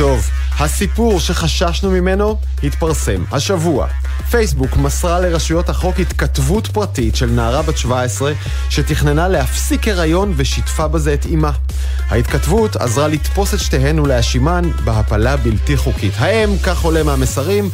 טוב, הסיפור שחששנו ממנו התפרסם השבוע. פייסבוק מסרה לרשויות החוק התכתבות פרטית של נערה בת 17 שתכננה להפסיק הריון ושיתפה בזה את אמה. ההתכתבות עזרה לתפוס את שתיהן ולהאשימן בהפלה בלתי חוקית. האם, כך עולה מהמסרים,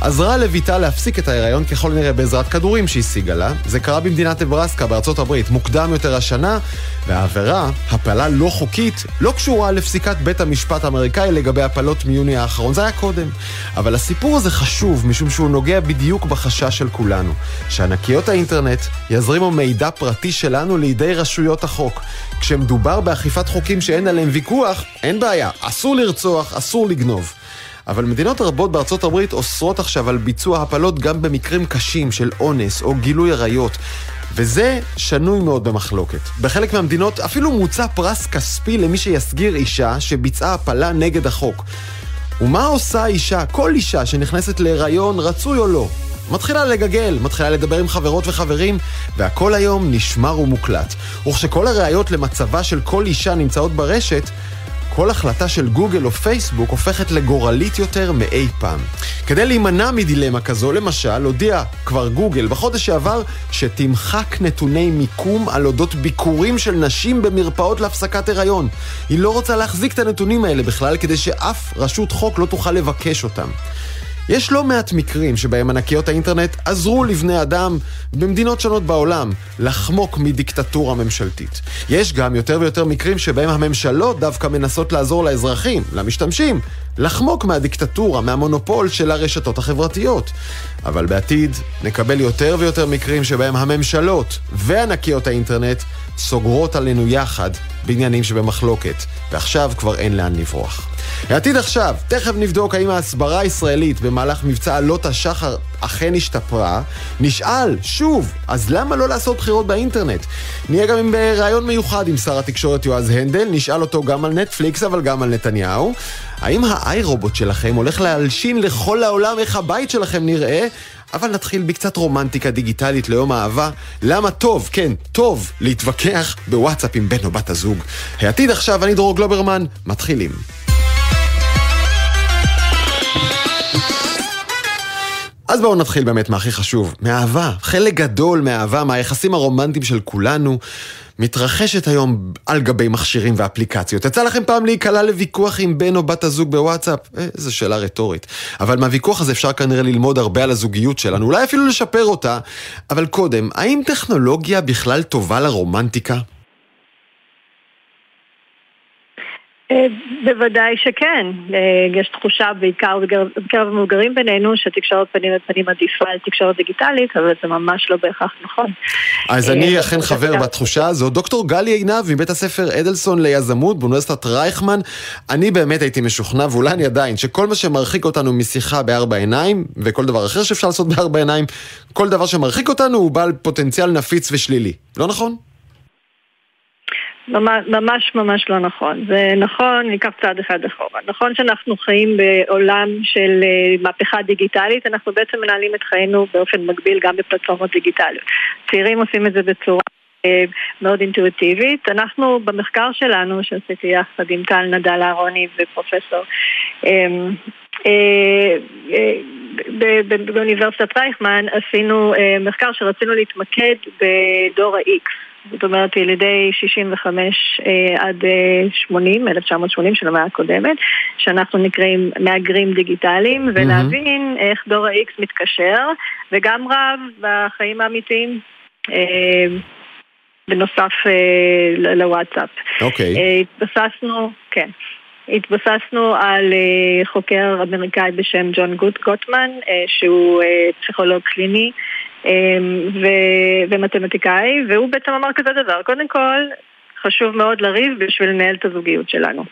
עזרה לביתה להפסיק את ההיריון ככל הנראה בעזרת כדורים שהשיגה לה. זה קרה במדינת נברסקה בארצות הברית מוקדם יותר השנה, והעבירה, הפלה לא חוקית, לא קשורה לפסיקת בית המשפט האמריקאי לגבי הפלות מיוני האחרון, זה היה קודם. אבל הסיפור הזה חשוב משום שהוא נוגע בדיוק בחשש של כולנו, שענקיות האינטרנט יזרימו מידע פרטי שלנו לידי רשויות החוק. כשמדובר באכיפת חוקים שאין עליהם ויכוח, אין בעיה, אסור לרצוח, אסור לגנוב. אבל מדינות רבות בארצות הברית אוסרות עכשיו על ביצוע הפלות גם במקרים קשים של אונס או גילוי עריות. וזה שנוי מאוד במחלוקת. בחלק מהמדינות אפילו מוצע פרס כספי למי שיסגיר אישה שביצעה הפלה נגד החוק. ומה עושה אישה, כל אישה שנכנסת להיריון, רצוי או לא? מתחילה לגגל, מתחילה לדבר עם חברות וחברים, והכל היום נשמר ומוקלט. וכשכל הראיות למצבה של כל אישה נמצאות ברשת, כל החלטה של גוגל או פייסבוק הופכת לגורלית יותר מאי פעם. כדי להימנע מדילמה כזו, למשל, הודיע כבר גוגל בחודש שעבר שתמחק נתוני מיקום על אודות ביקורים של נשים במרפאות להפסקת הריון. היא לא רוצה להחזיק את הנתונים האלה בכלל, כדי שאף רשות חוק לא תוכל לבקש אותם. יש לא מעט מקרים שבהם ענקיות האינטרנט עזרו לבני אדם במדינות שונות בעולם לחמוק מדיקטטורה ממשלתית. יש גם יותר ויותר מקרים שבהם הממשלות דווקא מנסות לעזור לאזרחים, למשתמשים, לחמוק מהדיקטטורה, מהמונופול של הרשתות החברתיות. אבל בעתיד נקבל יותר ויותר מקרים שבהם הממשלות וענקיות האינטרנט סוגרות עלינו יחד בעניינים שבמחלוקת, ועכשיו כבר אין לאן לברוח. העתיד עכשיו, תכף נבדוק האם ההסברה הישראלית במהלך מבצע עלות השחר אכן השתפרה. נשאל, שוב, אז למה לא לעשות בחירות באינטרנט? נהיה גם עם ראיון מיוחד עם שר התקשורת יועז הנדל, נשאל אותו גם על נטפליקס אבל גם על נתניהו. האם האיי רובוט שלכם הולך להלשין לכל העולם איך הבית שלכם נראה? אבל נתחיל בקצת רומנטיקה דיגיטלית ליום האהבה. למה טוב, כן, טוב, להתווכח בוואטסאפ עם בן או בת הזוג. העתיד עכשיו, אני דרור גלוברמן, מתחילים. אז בואו נתחיל באמת מהכי חשוב, מאהבה. חלק גדול מהאהבה, מהיחסים הרומנטיים של כולנו, מתרחשת היום על גבי מכשירים ואפליקציות. יצא לכם פעם להיקלע לוויכוח עם בן או בת הזוג בוואטסאפ? איזו אה, שאלה רטורית. אבל מהוויכוח הזה אפשר כנראה ללמוד הרבה על הזוגיות שלנו, אולי אפילו לשפר אותה. אבל קודם, האם טכנולוגיה בכלל טובה לרומנטיקה? אה, בוודאי שכן. אה, יש תחושה בעיקר בקרב המבוגרים בינינו שתקשורת פנים לפנים עדיפה על תקשורת דיגיטלית, אבל זה ממש לא בהכרח נכון. אז אני אה, אכן חבר בתחושה הזו. דוקטור גלי עינב מבית הספר אדלסון ליזמות באוניברסיטת רייכמן, אני באמת הייתי משוכנע, ואולי אני עדיין, שכל מה שמרחיק אותנו משיחה בארבע עיניים, וכל דבר אחר שאפשר לעשות בארבע עיניים, כל דבר שמרחיק אותנו הוא בעל פוטנציאל נפיץ ושלילי. לא נכון? ממש ממש לא נכון. זה נכון, ניקח צעד אחד אחורה. נכון שאנחנו חיים בעולם של אה, מהפכה דיגיטלית, אנחנו בעצם מנהלים את חיינו באופן מקביל גם בפלטפורמות דיגיטליות. צעירים עושים את זה בצורה אה, מאוד אינטואיטיבית. אנחנו במחקר שלנו, שעשיתי יחד עם טל נדל אהרוני ופרופסור אה, באוניברסיטת רייכמן עשינו מחקר שרצינו להתמקד בדור ה-X. זאת אומרת ילידי 65 אה, עד 80, אה, 1980 של המאה הקודמת, שאנחנו נקראים מהגרים דיגיטליים, ולהבין mm-hmm. איך דור ה-X מתקשר, וגם רב בחיים האמיתיים. אה, בנוסף אה, לוואטסאפ. אוקיי. Okay. אה, התבססנו, כן. התבססנו על uh, חוקר אמריקאי בשם ג'ון גוט גוטמן, uh, שהוא uh, פסיכולוג קליני ו- ומתמטיקאי, והוא בעצם אמר כזה דבר, קודם כל, חשוב מאוד לריב בשביל לנהל את הזוגיות שלנו.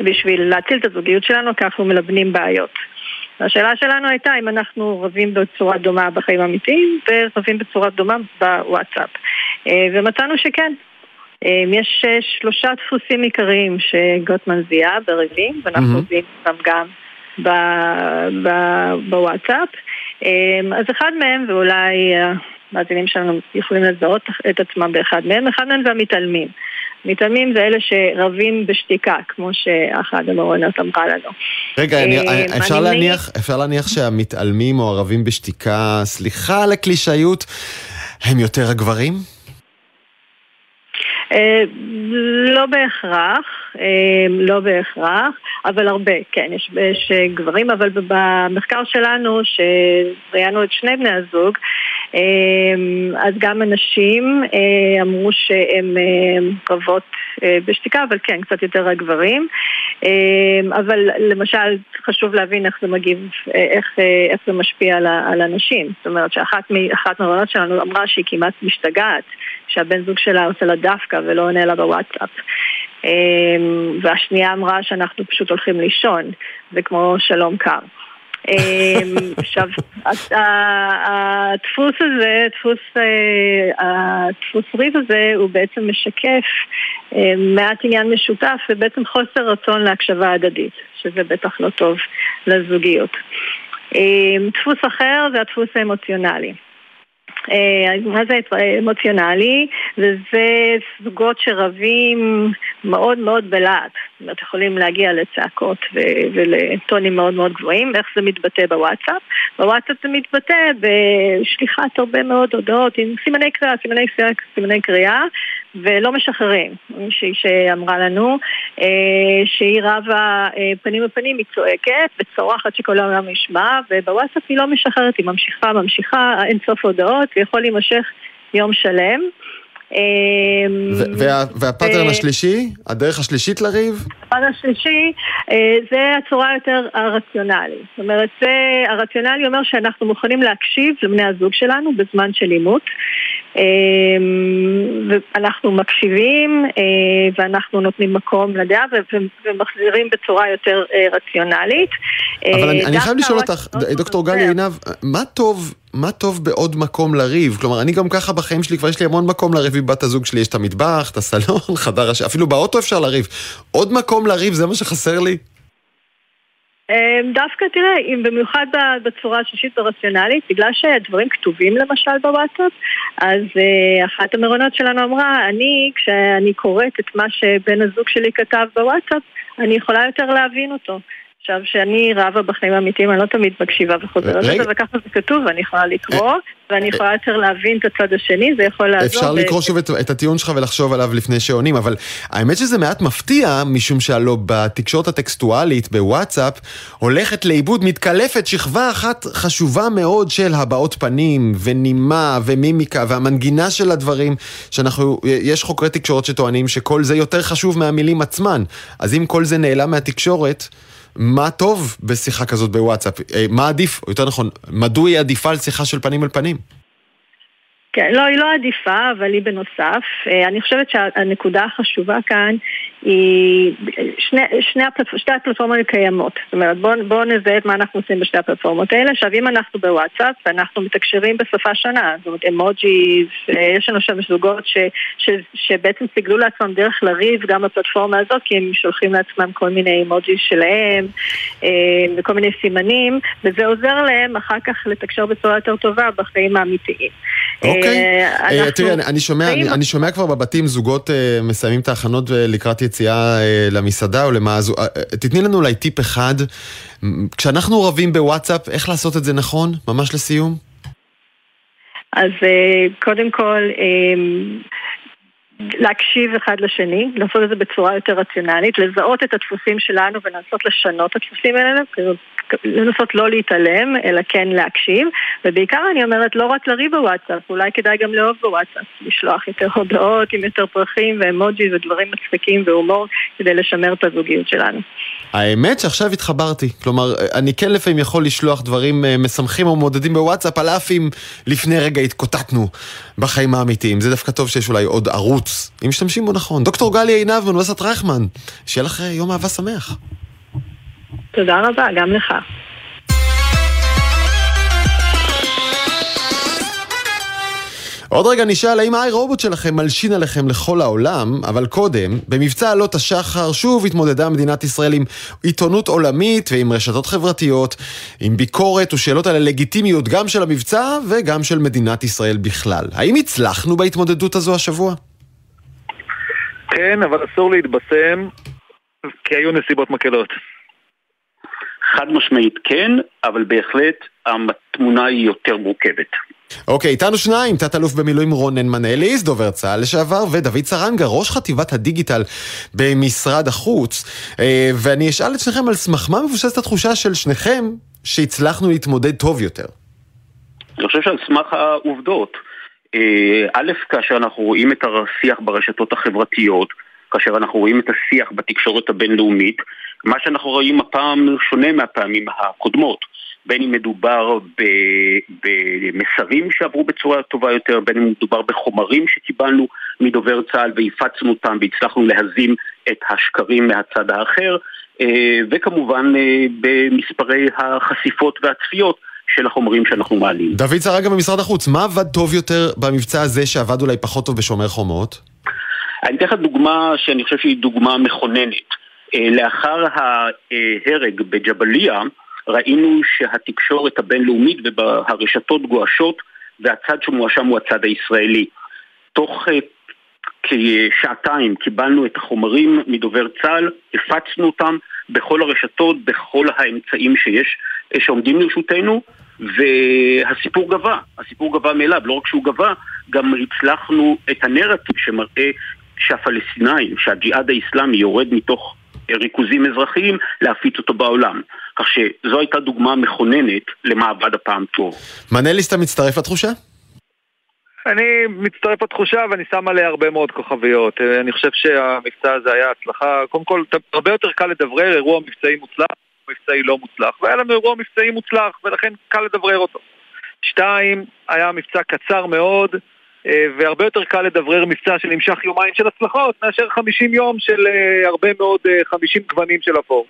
בשביל להציל את הזוגיות שלנו, כי אנחנו מלבנים בעיות. השאלה שלנו הייתה אם אנחנו רבים בצורה דומה בחיים האמיתיים ורבים בצורה דומה בוואטסאפ. אה, ומצאנו שכן. אה, יש אה, שלושה דפוסים עיקריים שגוטמן זיהה בריבים, ואנחנו mm-hmm. אותם גם בוואטסאפ. אמ, אז אחד מהם, ואולי המאזינים שלנו יכולים לזהות את עצמם באחד מהם, אחד מהם זה המתעלמים. מתעלמים זה אלה שרבים בשתיקה, כמו שאחד המעונות אמרה לנו. רגע, אני, אה, להניח, אפשר להניח שהמתעלמים או הרבים בשתיקה, סליחה על הקלישאיות, הם יותר הגברים? אה, לא בהכרח, אה, לא בהכרח, אבל הרבה, כן, יש, יש גברים, אבל במחקר שלנו, שראיינו את שני בני הזוג, אה, אז גם הנשים אמרו שהן רבות בשתיקה, אבל כן, קצת יותר הגברים. אבל למשל, חשוב להבין איך זה מגיב, איך, איך זה משפיע על הנשים. זאת אומרת שאחת מהרעיונות שלנו אמרה שהיא כמעט משתגעת. שהבן זוג שלה עושה לה דווקא ולא עונה לה בוואטסאפ. אמ, והשנייה אמרה שאנחנו פשוט הולכים לישון, זה כמו שלום קר. אמ, עכשיו, הדפוס הזה, דפוס, אה, הדפוס ריב הזה, הוא בעצם משקף אה, מעט עניין משותף ובעצם חוסר רצון להקשבה הדדית, שזה בטח לא טוב לזוגיות. אמ, דפוס אחר זה הדפוס האמוציונלי. אה, מה זה אמוציונלי? וזה זוגות שרבים מאוד מאוד בלהט. זאת יכולים להגיע לצעקות ולטונים מאוד מאוד גבוהים. איך זה מתבטא בוואטסאפ? בוואטסאפ זה מתבטא בשליחת הרבה מאוד הודעות עם סימני קריאה, סימני, סימני קריאה, ולא משחררים. מישהי שאמרה לנו אה, שהיא רבה אה, פנים בפנים, היא צועקת וצורחת שכל העולם ישמע, ובוואטסאפ היא לא משחררת, היא ממשיכה, ממשיכה, אין סוף הודעות, ויכול להימשך יום שלם. אמ, והפאטרן השלישי? הדרך השלישית לריב? הפאטרן השלישי אה, זה הצורה היותר הרציונלית. זאת אומרת, זה הרציונלי אומר שאנחנו מוכנים להקשיב לבני הזוג שלנו בזמן של עימות. אמ, ואנחנו מקשיבים אה, ואנחנו נותנים מקום לדעה ומחזירים בצורה יותר אה, רציונלית. אבל אני חייב לשאול אותך, דוקטור גלי עינב, מה טוב מה טוב בעוד מקום לריב? כלומר, אני גם ככה בחיים שלי, כבר יש לי המון מקום לריב עם בת הזוג שלי, יש את המטבח, את הסלון, חדר הש... אפילו באוטו אפשר לריב. עוד מקום לריב, זה מה שחסר לי? אמ, דווקא תראה, אם במיוחד בצורה השישית והרציונלית, בגלל שהדברים כתובים למשל בוואטסאפ, אז uh, אחת המרונות שלנו אמרה, אני, כשאני קוראת את מה שבן הזוג שלי כתב בוואטסאפ, אני יכולה יותר להבין אותו. עכשיו, שאני רבה בחיים האמיתיים, אני לא תמיד מקשיבה וחוזרת לזה, וככה זה כתוב, ואני יכולה לקרוא, ואני יכולה יותר להבין את הצד השני, זה יכול לעזור. אפשר לקרוא שוב את הטיעון שלך ולחשוב עליו לפני שעונים, אבל האמת שזה מעט מפתיע, משום שהלוא בתקשורת הטקסטואלית, בוואטסאפ, הולכת לאיבוד, מתקלפת שכבה אחת חשובה מאוד של הבעות פנים, ונימה, ומימיקה, והמנגינה של הדברים, שאנחנו, יש חוקרי תקשורת שטוענים שכל זה יותר חשוב מהמילים עצמן. אז אם כל זה נעלם מהתקשורת, מה טוב בשיחה כזאת בוואטסאפ? אה, מה עדיף, או יותר נכון, מדוע היא עדיפה על שיחה של פנים אל פנים? כן, לא, היא לא עדיפה, אבל היא בנוסף. אה, אני חושבת שהנקודה החשובה כאן היא, שני, שני הפלטפ... שתי הפלטפורמות קיימות. זאת אומרת, בואו בוא נזהה את מה אנחנו עושים בשתי הפלטפורמות האלה. עכשיו, אם אנחנו בוואטסאפ, אנחנו מתקשרים בשפה שונה, זאת אומרת, אמוג'יז, אה, יש לנו שם זוגות ש, ש, שבעצם סיגלו לעצמם דרך לריב גם בפלטפורמה הזאת, כי הם שולחים לעצמם כל מיני אמוג'יז שלהם, אה, וכל מיני סימנים, וזה עוזר להם אחר כך לתקשר בצורה יותר טובה בחיים האמיתיים. אוקיי. אנחנו... תראי, אני שומע, אני, אני שומע כבר בבתים זוגות מסיימים את ההכנות לקראת יציאה אה, למסעדה או למה, אז אה, תתני לנו אולי טיפ אחד. כשאנחנו רבים בוואטסאפ, איך לעשות את זה נכון? ממש לסיום. אז אה, קודם כל, להקשיב אחד לשני, לעשות את זה בצורה יותר רציונלית, לזהות את הדפוסים שלנו ולנסות לשנות את הדפוסים האלה, לנסות לא להתעלם, אלא כן להקשיב, ובעיקר אני אומרת לא רק לריב בוואטסאפ, אולי כדאי גם לאהוב בוואטסאפ, לשלוח יותר הודעות עם יותר פרחים ואמוג'י ודברים מצחיקים והומור כדי לשמר את הזוגיות שלנו. האמת שעכשיו התחברתי, כלומר, אני כן לפעמים יכול לשלוח דברים אה, משמחים או מעודדים בוואטסאפ, על אף אם לפני רגע התקוטטנו בחיים האמיתיים. זה דווקא טוב שיש אולי עוד ערוץ, אם משתמשים בו נכון. דוקטור גלי עינב מאוניברסיטת רייכמן, שיהיה לך יום אהבה שמח. תודה רבה, גם לך. עוד רגע נשאל האם האי רובוט שלכם מלשין עליכם לכל העולם, אבל קודם, במבצע עלות השחר שוב התמודדה מדינת ישראל עם עיתונות עולמית ועם רשתות חברתיות, עם ביקורת ושאלות על הלגיטימיות גם של המבצע וגם של מדינת ישראל בכלל. האם הצלחנו בהתמודדות הזו השבוע? כן, אבל אסור להתבשם, כי היו נסיבות מקלות. חד משמעית כן, אבל בהחלט התמונה היא יותר מורכבת. אוקיי, איתנו שניים, תת-אלוף במילואים רונן מנאליס, דובר צה"ל לשעבר, ודוד סרנגה, ראש חטיבת הדיגיטל במשרד החוץ. אה, ואני אשאל את שניכם על סמך מה מבוססת התחושה של שניכם שהצלחנו להתמודד טוב יותר. אני חושב שעל סמך העובדות. אה, א', כאשר אנחנו רואים את השיח ברשתות החברתיות, כאשר אנחנו רואים את השיח בתקשורת הבינלאומית, מה שאנחנו רואים הפעם שונה מהפעמים הקודמות. בין אם מדובר במסרים שעברו בצורה טובה יותר, בין אם מדובר בחומרים שקיבלנו מדובר צה"ל והפצנו אותם והצלחנו להזים את השקרים מהצד האחר, אה, וכמובן אה, במספרי החשיפות והצפיות. של החומרים שאנחנו מעלים. דוד סרגה במשרד החוץ, מה עבד טוב יותר במבצע הזה שעבד אולי פחות טוב בשומר חומות? אני אתן לך דוגמה שאני חושב שהיא דוגמה מכוננת. אה, לאחר ההרג בג'באליה, ראינו שהתקשורת הבינלאומית והרשתות גועשות והצד שמואשם הוא הצד הישראלי. תוך אה, כשעתיים קיבלנו את החומרים מדובר צה"ל, הפצנו אותם בכל הרשתות, בכל האמצעים שיש, אה, שעומדים לרשותנו, והסיפור גבה, הסיפור גבה מאליו, לא רק שהוא גבה, גם הצלחנו את הנרטיב שמראה שהפלסטינאים, שהג'יהאד האיסלאמי יורד מתוך ריכוזים אזרחיים, להפיץ אותו בעולם. כך שזו הייתה דוגמה מכוננת למה עבד הפעם טוב. מנליס, אתה מצטרף לתחושה? אני מצטרף לתחושה ואני שם עליה הרבה מאוד כוכביות. אני חושב שהמבצע הזה היה הצלחה. קודם כל, הרבה יותר קל לדברר אירוע מבצעי מוצלח, מבצעי לא מוצלח. והיה לנו אירוע מבצעי מוצלח, ולכן קל לדברר אותו. שתיים, היה מבצע קצר מאוד, אה, והרבה יותר קל לדברר מבצע שנמשך יומיים של הצלחות, מאשר 50 יום של אה, הרבה מאוד 50 אה, גוונים של אפור.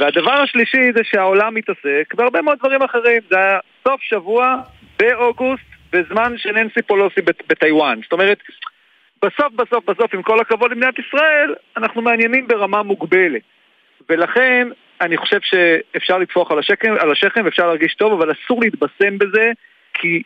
והדבר השלישי זה שהעולם מתעסק בהרבה מאוד דברים אחרים. זה היה סוף שבוע באוגוסט, בזמן שננסי פולוסי בטיוואן. זאת אומרת, בסוף בסוף בסוף, עם כל הכבוד למדינת ישראל, אנחנו מעניינים ברמה מוגבלת. ולכן, אני חושב שאפשר לטפוח על השכם, על השכם ואפשר להרגיש טוב, אבל אסור להתבשם בזה, כי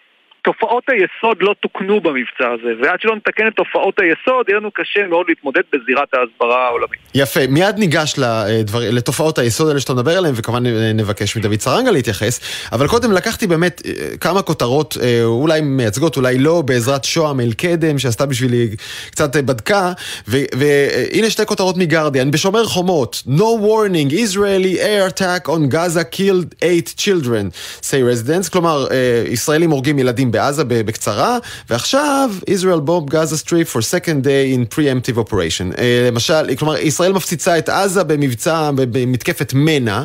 תופעות היסוד לא תוקנו במבצע הזה, ועד שלא נתקן את תופעות היסוד, יהיה לנו קשה מאוד להתמודד בזירת ההסברה העולמית. יפה, מיד ניגש לדבר, לתופעות היסוד האלה שאתה מדבר עליהן, וכמובן נבקש מדוד סרנגה להתייחס, אבל קודם לקחתי באמת אה, כמה כותרות, אה, אולי מייצגות, אולי לא, בעזרת שוהם אל-קדם, שעשתה בשבילי, קצת אה, בדקה, והנה שתי כותרות מגרדיאן, בשומר חומות, No warning, Israeli air attack on Gaza killed eight children, say residents, כלומר, ישראלים הורגים ילדים בעזה בקצרה, ועכשיו Israel bomb Gaza Strip for second day in preemptive operation. Uh, למשל, כלומר, ישראל מפציצה את עזה במבצע, במתקפת מנע,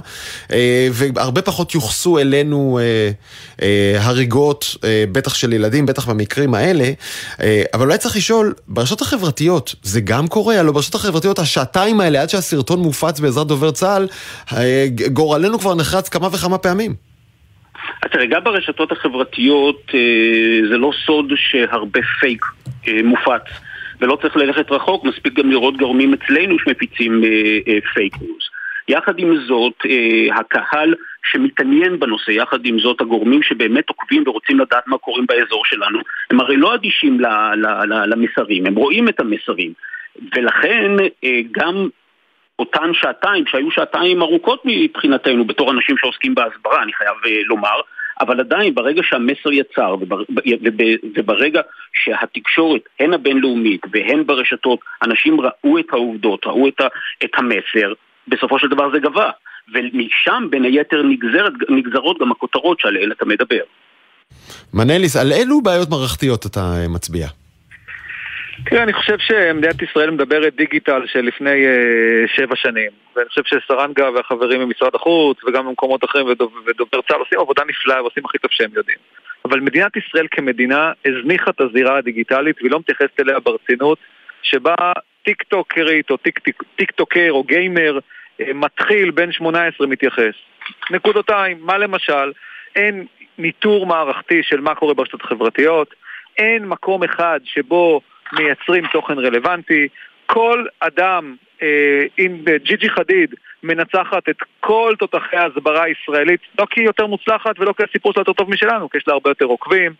uh, והרבה פחות יוחסו אלינו uh, uh, הריגות, uh, בטח של ילדים, בטח במקרים האלה, אה, אבל אולי צריך לשאול, ברשתות החברתיות זה גם קורה? הלוא ברשתות החברתיות השעתיים האלה, עד שהסרטון מופץ בעזרת דובר צה"ל, אה, גורלנו כבר נחרץ כמה וכמה פעמים. אז תראה, גם ברשתות החברתיות אה, זה לא סוד שהרבה פייק אה, מופץ. ולא צריך ללכת רחוק, מספיק גם לראות גורמים אצלנו שמפיצים פייק אה, ניוז. יחד עם זאת, הקהל שמתעניין בנושא, יחד עם זאת הגורמים שבאמת עוקבים ורוצים לדעת מה קורה באזור שלנו, הם הרי לא אדישים למסרים, הם רואים את המסרים. ולכן גם אותן שעתיים, שהיו שעתיים ארוכות מבחינתנו בתור אנשים שעוסקים בהסברה, אני חייב אה, לומר, אבל עדיין ברגע שהמסר יצר וברגע שהתקשורת, הן הבינלאומית והן ברשתות, אנשים ראו את העובדות, ראו את, המסר, בסופו של דבר זה גבה. ומשם בין היתר נגזרת, נגזרות גם הכותרות שעליהן אתה מדבר. מנליס, על אילו בעיות מערכתיות אתה מצביע? תראה, אני חושב שמדינת ישראל מדברת דיגיטל של לפני uh, שבע שנים. ואני חושב שסרנגה והחברים ממשרד החוץ וגם במקומות אחרים ודובר, צה"ל עושים עבודה נפלאה ועושים הכי טוב שהם יודעים. אבל מדינת ישראל כמדינה הזניחה את הזירה הדיגיטלית והיא לא מתייחסת אליה ברצינות, שבה טיק טוקרית או טיק, טיק, טיק טוקר או גיימר אה, מתחיל בן 18 מתייחס. נקודותיים, מה למשל? אין ניטור מערכתי של מה קורה ברשתות החברתיות. אין מקום אחד שבו מייצרים תוכן רלוונטי. כל אדם, אה, אם ג'יג'י חדיד מנצחת את כל תותחי ההסברה הישראלית, לא כי היא יותר מוצלחת ולא כי הסיפור שלה יותר טוב משלנו, כי יש לה הרבה יותר עוקבים.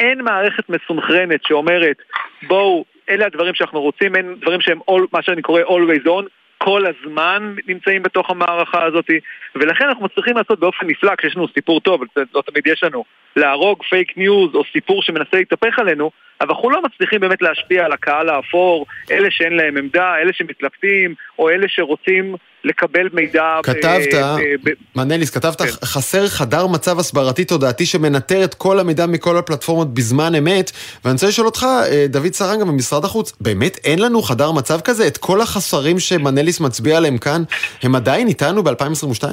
אין מערכת מסונכרנת שאומרת, בואו, אלה הדברים שאנחנו רוצים, אין דברים שהם all, מה שאני קורא always on, כל הזמן נמצאים בתוך המערכה הזאת, ולכן אנחנו מצליחים לעשות באופן נפלא, כשיש לנו סיפור טוב, לא תמיד יש לנו, להרוג פייק ניוז או סיפור שמנסה להתהפך עלינו, אבל אנחנו לא מצליחים באמת להשפיע על הקהל האפור, אלה שאין להם עמדה, אלה שמתלבטים, או אלה שרוצים לקבל מידע... כתבת, מנליס, כתבת, כן. חסר חדר מצב הסברתי תודעתי שמנטר את כל המידע מכל הפלטפורמות בזמן אמת, ואני רוצה לשאול אותך, אה, דוד סרנגה ממשרד החוץ, באמת אין לנו חדר מצב כזה? את כל החסרים שמנליס מצביע עליהם כאן, הם עדיין איתנו ב-2022?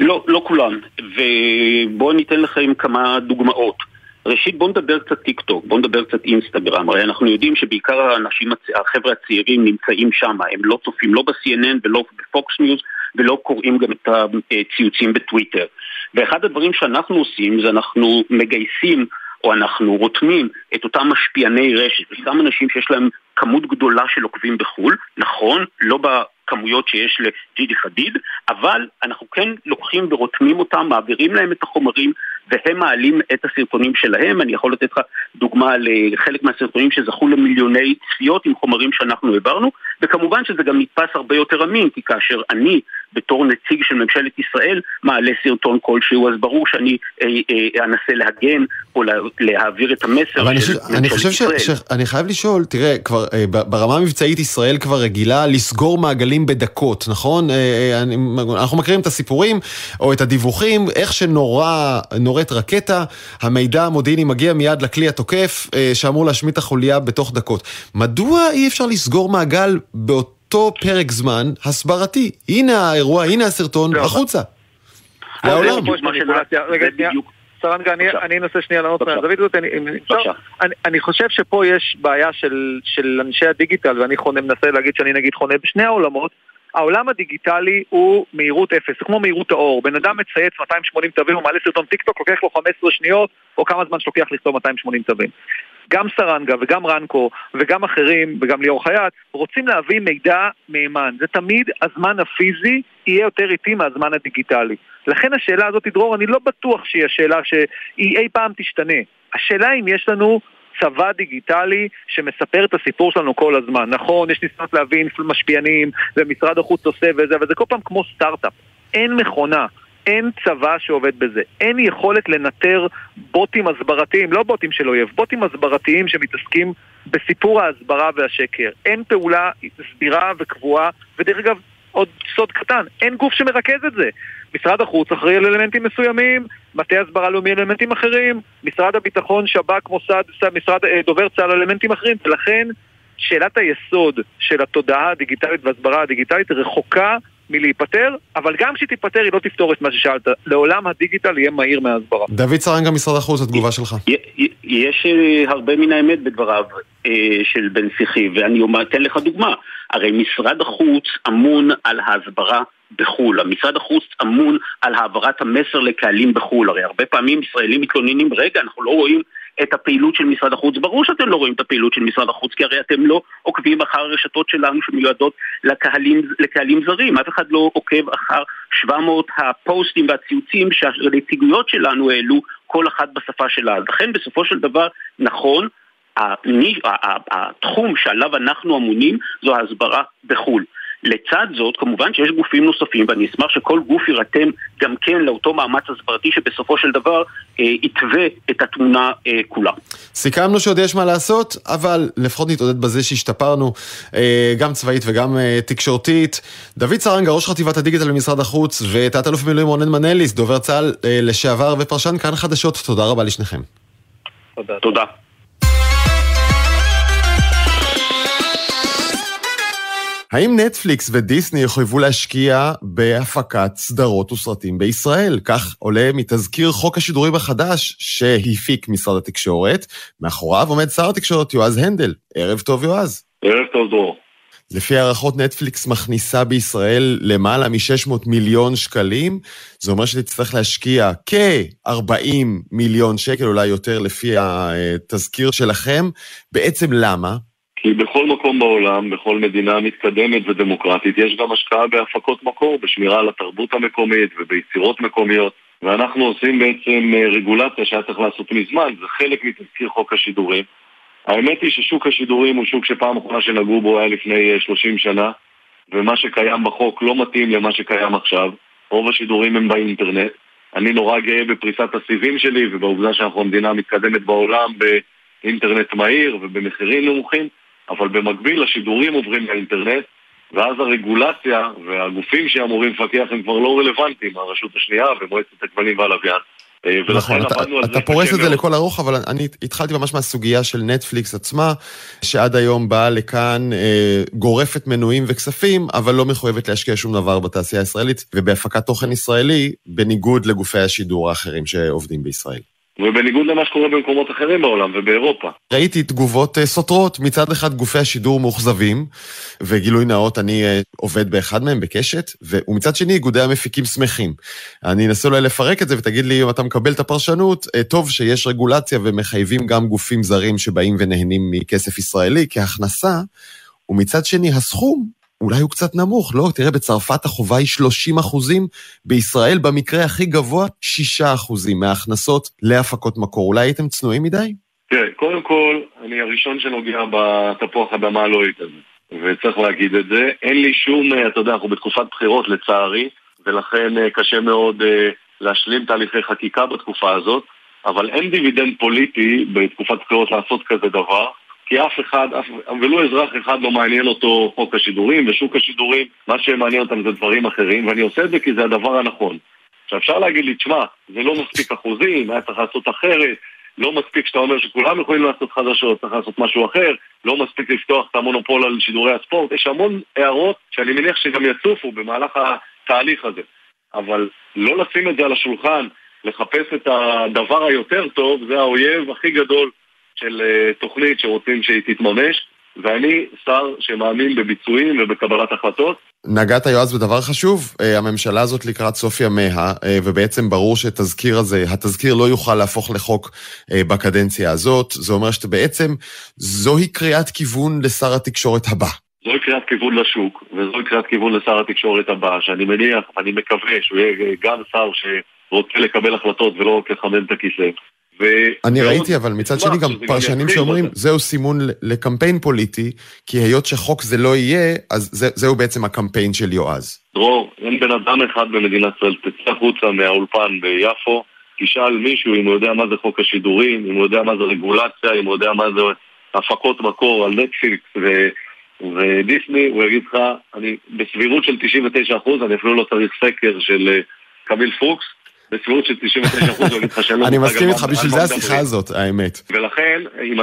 לא, לא כולם, ובואו ניתן לכם כמה דוגמאות. ראשית בואו נדבר קצת טיק טוק, בואו נדבר קצת אינסטגרם, הרי אנחנו יודעים שבעיקר האנשים, החבר'ה הצעירים נמצאים שם, הם לא צופים לא ב-CNN ולא בפוקס ניוז ולא קוראים גם את הציוצים בטוויטר. ואחד הדברים שאנחנו עושים זה אנחנו מגייסים או אנחנו רותמים את אותם משפיעני רשת, וסתם אנשים שיש להם כמות גדולה של עוקבים בחו"ל, נכון, לא בכמויות שיש לג'ידי חדיד, אבל אנחנו כן לוקחים ורותמים אותם, מעבירים להם את החומרים, והם מעלים את הסרטונים שלהם. אני יכול לתת לך דוגמה לחלק מהסרטונים שזכו למיליוני צפיות עם חומרים שאנחנו העברנו, וכמובן שזה גם נתפס הרבה יותר אמין, כי כאשר אני, בתור נציג של ממשלת ישראל, מעלה סרטון כלשהו, אז ברור שאני אה, אה, אנסה להגן או לה, להעביר את המסר של ממשלת אני חושב ישראל. ש, שאני חייב לשאול, תראה, כבר אה, ברמה המבצעית ישראל כבר רגילה לסגור מעגלים בדקות, נכון? אני, אנחנו מכירים את הסיפורים או את הדיווחים, איך שנורא... נורית רקטה, המידע המודיעיני מגיע מיד לכלי התוקף שאמור להשמיט את החוליה בתוך דקות. מדוע אי אפשר לסגור מעגל באותו פרק זמן הסברתי? הנה האירוע, הנה הסרטון, לא, החוצה. לעולם. סרנגה, אני אנסה שנייה לענות מהזווית הזאת, אני חושב שפה יש בעיה של אנשי הדיגיטל, ואני מנסה להגיד שאני נגיד חונה בשני העולמות, העולם הדיגיטלי הוא מהירות אפס, זה כמו מהירות האור. בן אדם מצייץ 280 תווים, הוא מעלה סרטון טיק טוק, לוקח לו 15 שניות, או כמה זמן שלוקח לכתוב 280 תווים. גם סרנגה וגם רנקו וגם אחרים וגם ליאור חייט רוצים להביא מידע מהימן. זה תמיד הזמן הפיזי יהיה יותר איטי מהזמן הדיגיטלי. לכן השאלה הזאת, דרור, אני לא בטוח שהיא השאלה שהיא אי פעם תשתנה. השאלה אם יש לנו צבא דיגיטלי שמספר את הסיפור שלנו כל הזמן. נכון, יש ניסיונות להבין משפיענים, ומשרד החוץ עושה וזה, אבל זה כל פעם כמו סטארט-אפ. אין מכונה. אין צבא שעובד בזה. אין יכולת לנטר בוטים הסברתיים, לא בוטים של אויב, בוטים הסברתיים שמתעסקים בסיפור ההסברה והשקר. אין פעולה סבירה וקבועה, ודרך אגב, עוד סוד קטן, אין גוף שמרכז את זה. משרד החוץ אחראי על אלמנטים מסוימים, מטה הסברה לאומי אלמנטים אחרים, משרד הביטחון, שב"כ, מוסד, משרד, אה, דובר צה"ל אלמנטים אחרים, ולכן שאלת היסוד של התודעה הדיגיטלית וההסברה הדיגיטלית רחוקה מלהיפטר, אבל גם כשהיא תיפטר היא לא תפתור את מה ששאלת. לעולם הדיגיטל יהיה מהיר מההסברה. דוד סרנגה, משרד החוץ, התגובה שלך. יש אה, הרבה מן האמת בדבריו אה, של בן שיחי, ואני אתן לך דוגמה. הרי משרד החוץ אמון על ההסברה בחו"ל. המשרד החוץ אמון על העברת המסר לקהלים בחו"ל. הרי הרבה פעמים ישראלים מתלוננים, רגע, אנחנו לא רואים את הפעילות של משרד החוץ. ברור שאתם לא רואים את הפעילות של משרד החוץ, כי הרי אתם לא עוקבים אחר הרשתות שלנו שמיועדות לקהלים, לקהלים זרים. אף אחד לא עוקב אחר 700 הפוסטים והציוצים שהנציגויות שלנו העלו, כל אחת בשפה שלה. לכן בסופו של דבר, נכון, התחום שעליו אנחנו אמונים זו ההסברה בחו"ל. לצד זאת, כמובן שיש גופים נוספים, ואני אשמח שכל גוף יירתם גם כן לאותו מאמץ הסברתי שבסופו של דבר אה, יתווה את התמונה אה, כולה. סיכמנו שעוד יש מה לעשות, אבל לפחות נתעודד בזה שהשתפרנו, אה, גם צבאית וגם אה, תקשורתית. דוד סרנגה, ראש חטיבת הדיגיטל במשרד החוץ, ותת-אלוף במילואים רונן מנליס, דובר צה"ל אה, לשעבר ופרשן כאן חדשות, תודה רבה לשניכם. תודה. תודה. האם נטפליקס ודיסני יחויבו להשקיע בהפקת סדרות וסרטים בישראל? כך עולה מתזכיר חוק השידורים החדש שהפיק משרד התקשורת. מאחוריו עומד שר התקשורת יועז הנדל. ערב טוב יועז. ערב טוב דרור. לפי הערכות נטפליקס מכניסה בישראל למעלה מ-600 מיליון שקלים, זה אומר שתצטרך להשקיע כ-40 מיליון שקל, אולי יותר לפי התזכיר שלכם. בעצם למה? כי בכל מקום בעולם, בכל מדינה מתקדמת ודמוקרטית, יש גם השקעה בהפקות מקור, בשמירה על התרבות המקומית וביצירות מקומיות. ואנחנו עושים בעצם אה, רגולציה שהיה צריך לעשות מזמן, זה חלק מתזכיר חוק השידורים. האמת היא ששוק השידורים הוא שוק שפעם אחרונה שנגעו בו היה לפני 30 אה, שנה, ומה שקיים בחוק לא מתאים למה שקיים עכשיו. רוב השידורים הם באינטרנט. אני נורא גאה בפריסת הסיבים שלי ובעובדה שאנחנו המדינה המתקדמת בעולם באינטרנט מהיר ובמחירים נמוכים, אבל במקביל השידורים עוברים לאינטרנט, ואז הרגולציה והגופים שאמורים לפקח הם כבר לא רלוונטיים, הרשות השנייה ומועצת הכבלים והלוויין. אה, נכון, אתה, אתה פורס את זה לכל ארוך, אבל אני התחלתי ממש מהסוגיה של נטפליקס עצמה, שעד היום באה לכאן אה, גורפת מנויים וכספים, אבל לא מחויבת להשקיע שום דבר בתעשייה הישראלית ובהפקת תוכן ישראלי, בניגוד לגופי השידור האחרים שעובדים בישראל. ובניגוד למה שקורה במקומות אחרים בעולם ובאירופה. ראיתי תגובות אה, סותרות, מצד אחד גופי השידור מאוכזבים, וגילוי נאות, אני אה, עובד באחד מהם בקשת, ומצד שני איגודי המפיקים שמחים. אני אנסה אולי לפרק את זה ותגיד לי אם אתה מקבל את הפרשנות, אה, טוב שיש רגולציה ומחייבים גם גופים זרים שבאים ונהנים מכסף ישראלי כהכנסה, ומצד שני הסכום אולי הוא קצת נמוך, לא? תראה, בצרפת החובה היא 30 אחוזים, בישראל במקרה הכי גבוה 6 אחוזים מההכנסות להפקות מקור. אולי הייתם צנועים מדי? תראה, קודם כל, אני הראשון שנוגע בתפוח אדמה הלוהט הזה, וצריך להגיד את זה. אין לי שום, אה, אתה יודע, אנחנו בתקופת בחירות לצערי, ולכן אה, קשה מאוד אה, להשלים תהליכי חקיקה בתקופה הזאת, אבל אין דיבידנד פוליטי בתקופת בחירות לעשות כזה דבר. כי אף אחד, אף, ולו אזרח אחד לא מעניין אותו חוק השידורים ושוק השידורים, מה שמעניין אותם זה דברים אחרים, ואני עושה את זה כי זה הדבר הנכון. עכשיו אפשר להגיד לי, תשמע, זה לא מספיק אחוזים, היה צריך לעשות אחרת, לא מספיק שאתה אומר שכולם יכולים לעשות חדשות, צריך לעשות משהו אחר, לא מספיק לפתוח את המונופול על שידורי הספורט, יש המון הערות שאני מניח שגם יצופו במהלך התהליך הזה. אבל לא לשים את זה על השולחן, לחפש את הדבר היותר טוב, זה האויב הכי גדול של אה, תוכנית שרוצים שהיא תתממש, ואני שר שמאמין בביצועים ובקבלת החלטות. נגעת יועז בדבר חשוב, אה, הממשלה הזאת לקראת סוף ימיה, אה, ובעצם ברור שתזכיר הזה, התזכיר לא יוכל להפוך לחוק בקדנציה הזאת, זה אומר שבעצם זוהי קריאת כיוון לשר התקשורת הבא. זוהי קריאת כיוון לשוק, וזוהי קריאת כיוון לשר התקשורת הבא, שאני מניח, אני מקווה שהוא יהיה גם שר שרוצה לקבל החלטות ולא רק לחמם את הכיסא. אני ראיתי, אבל מצד שני גם פרשנים שאומרים, זהו סימון לקמפיין פוליטי, כי היות שחוק זה לא יהיה, אז זהו בעצם הקמפיין של יועז. דרור, אין בן אדם אחד במדינת ישראל, תצא החוצה מהאולפן ביפו, תשאל מישהו אם הוא יודע מה זה חוק השידורים, אם הוא יודע מה זה רגולציה, אם הוא יודע מה זה הפקות מקור על נטפליקס ו... ודיסני, הוא יגיד לך, אני בסבירות של 99%, אני אפילו לא צריך סקר של אה, קמיל פוקס, בסבירות של 99% הוא יגיד לך שאין אני מסכים איתך, בשביל זה השיחה הזאת, האמת. ולכן,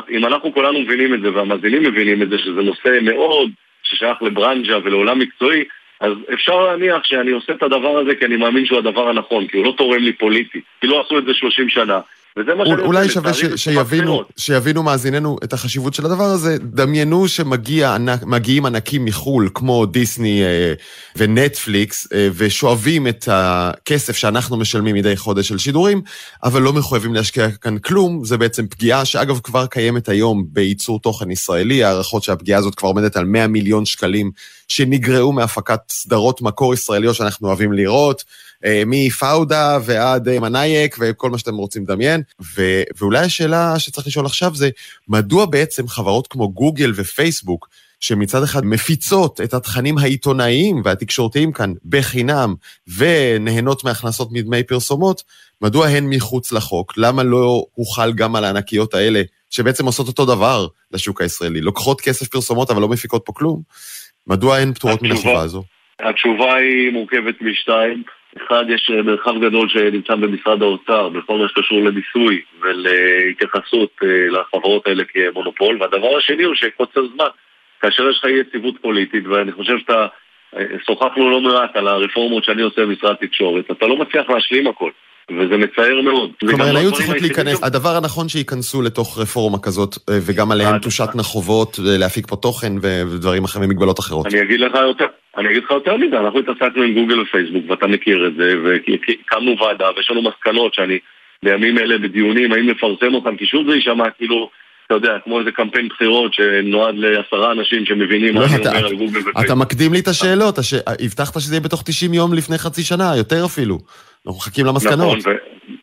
אם אנחנו כולנו מבינים את זה, והמאזינים מבינים את זה, שזה נושא מאוד ששייך לברנז'ה ולעולם מקצועי, אז אפשר להניח שאני עושה את הדבר הזה כי אני מאמין שהוא הדבר הנכון, כי הוא לא תורם לי פוליטי, כי לא עשו את זה 30 שנה. וזה מה שאני אולי שווה ש, שיבינו, שיבינו מאזיננו את החשיבות של הדבר הזה. דמיינו שמגיעים ענקים מחו"ל, כמו דיסני אה, ונטפליקס, אה, ושואבים את הכסף שאנחנו משלמים מדי חודש של שידורים, אבל לא מחויבים להשקיע כאן כלום. זה בעצם פגיעה שאגב כבר קיימת היום בייצור תוכן ישראלי, הערכות שהפגיעה הזאת כבר עומדת על 100 מיליון שקלים שנגרעו מהפקת סדרות מקור ישראליות שאנחנו אוהבים לראות. אה, מפאודה ועד אה, מנאייק וכל מה שאתם רוצים לדמיין. ו- ואולי השאלה שצריך לשאול עכשיו זה, מדוע בעצם חברות כמו גוגל ופייסבוק, שמצד אחד מפיצות את התכנים העיתונאיים והתקשורתיים כאן בחינם ונהנות מהכנסות מדמי פרסומות, מדוע הן מחוץ לחוק? למה לא הוחל גם על הענקיות האלה, שבעצם עושות אותו דבר לשוק הישראלי? לוקחות כסף פרסומות אבל לא מפיקות פה כלום? מדוע הן פטורות מן החובה הזו? התשובה היא מורכבת משתיים. אחד, יש אה, מרחב גדול שנמצא במשרד האוצר בכל מה שקשור למיסוי ולהתייחסות אה, לחברות האלה כמונופול, והדבר השני הוא שקוצר זמן. כאשר יש לך יציבות פוליטית, ואני חושב שאתה, אה, שוחחנו לא מעט על הרפורמות שאני עושה במשרד התקשורת, אתה לא מצליח להשלים הכל. וזה מצער מאוד. כלומר, הן היו צריכות להיכנס, הדבר הנכון שייכנסו לתוך רפורמה כזאת, אה, וגם עליהן תושת נחובות, אה, להפיק פה תוכן ודברים אחרים ומגבלות אחרות. אני אגיד לך יותר, אני אגיד לך יותר מזה, אנחנו התעסקנו עם גוגל ופייסבוק, ואתה מכיר את זה, והקמנו ועדה, ויש לנו מסקנות שאני בימים אלה בדיונים, האם לפרסם אותם, כי שוב זה יישמע כאילו... אתה יודע, כמו איזה קמפיין בחירות שנועד לעשרה אנשים שמבינים מה לא, אני אומר על גוגל ופייסבוק. אתה מקדים לי את השאלות, הבטחת שזה יהיה בתוך 90 יום לפני חצי שנה, יותר אפילו. אנחנו מחכים למסקנות. נכון,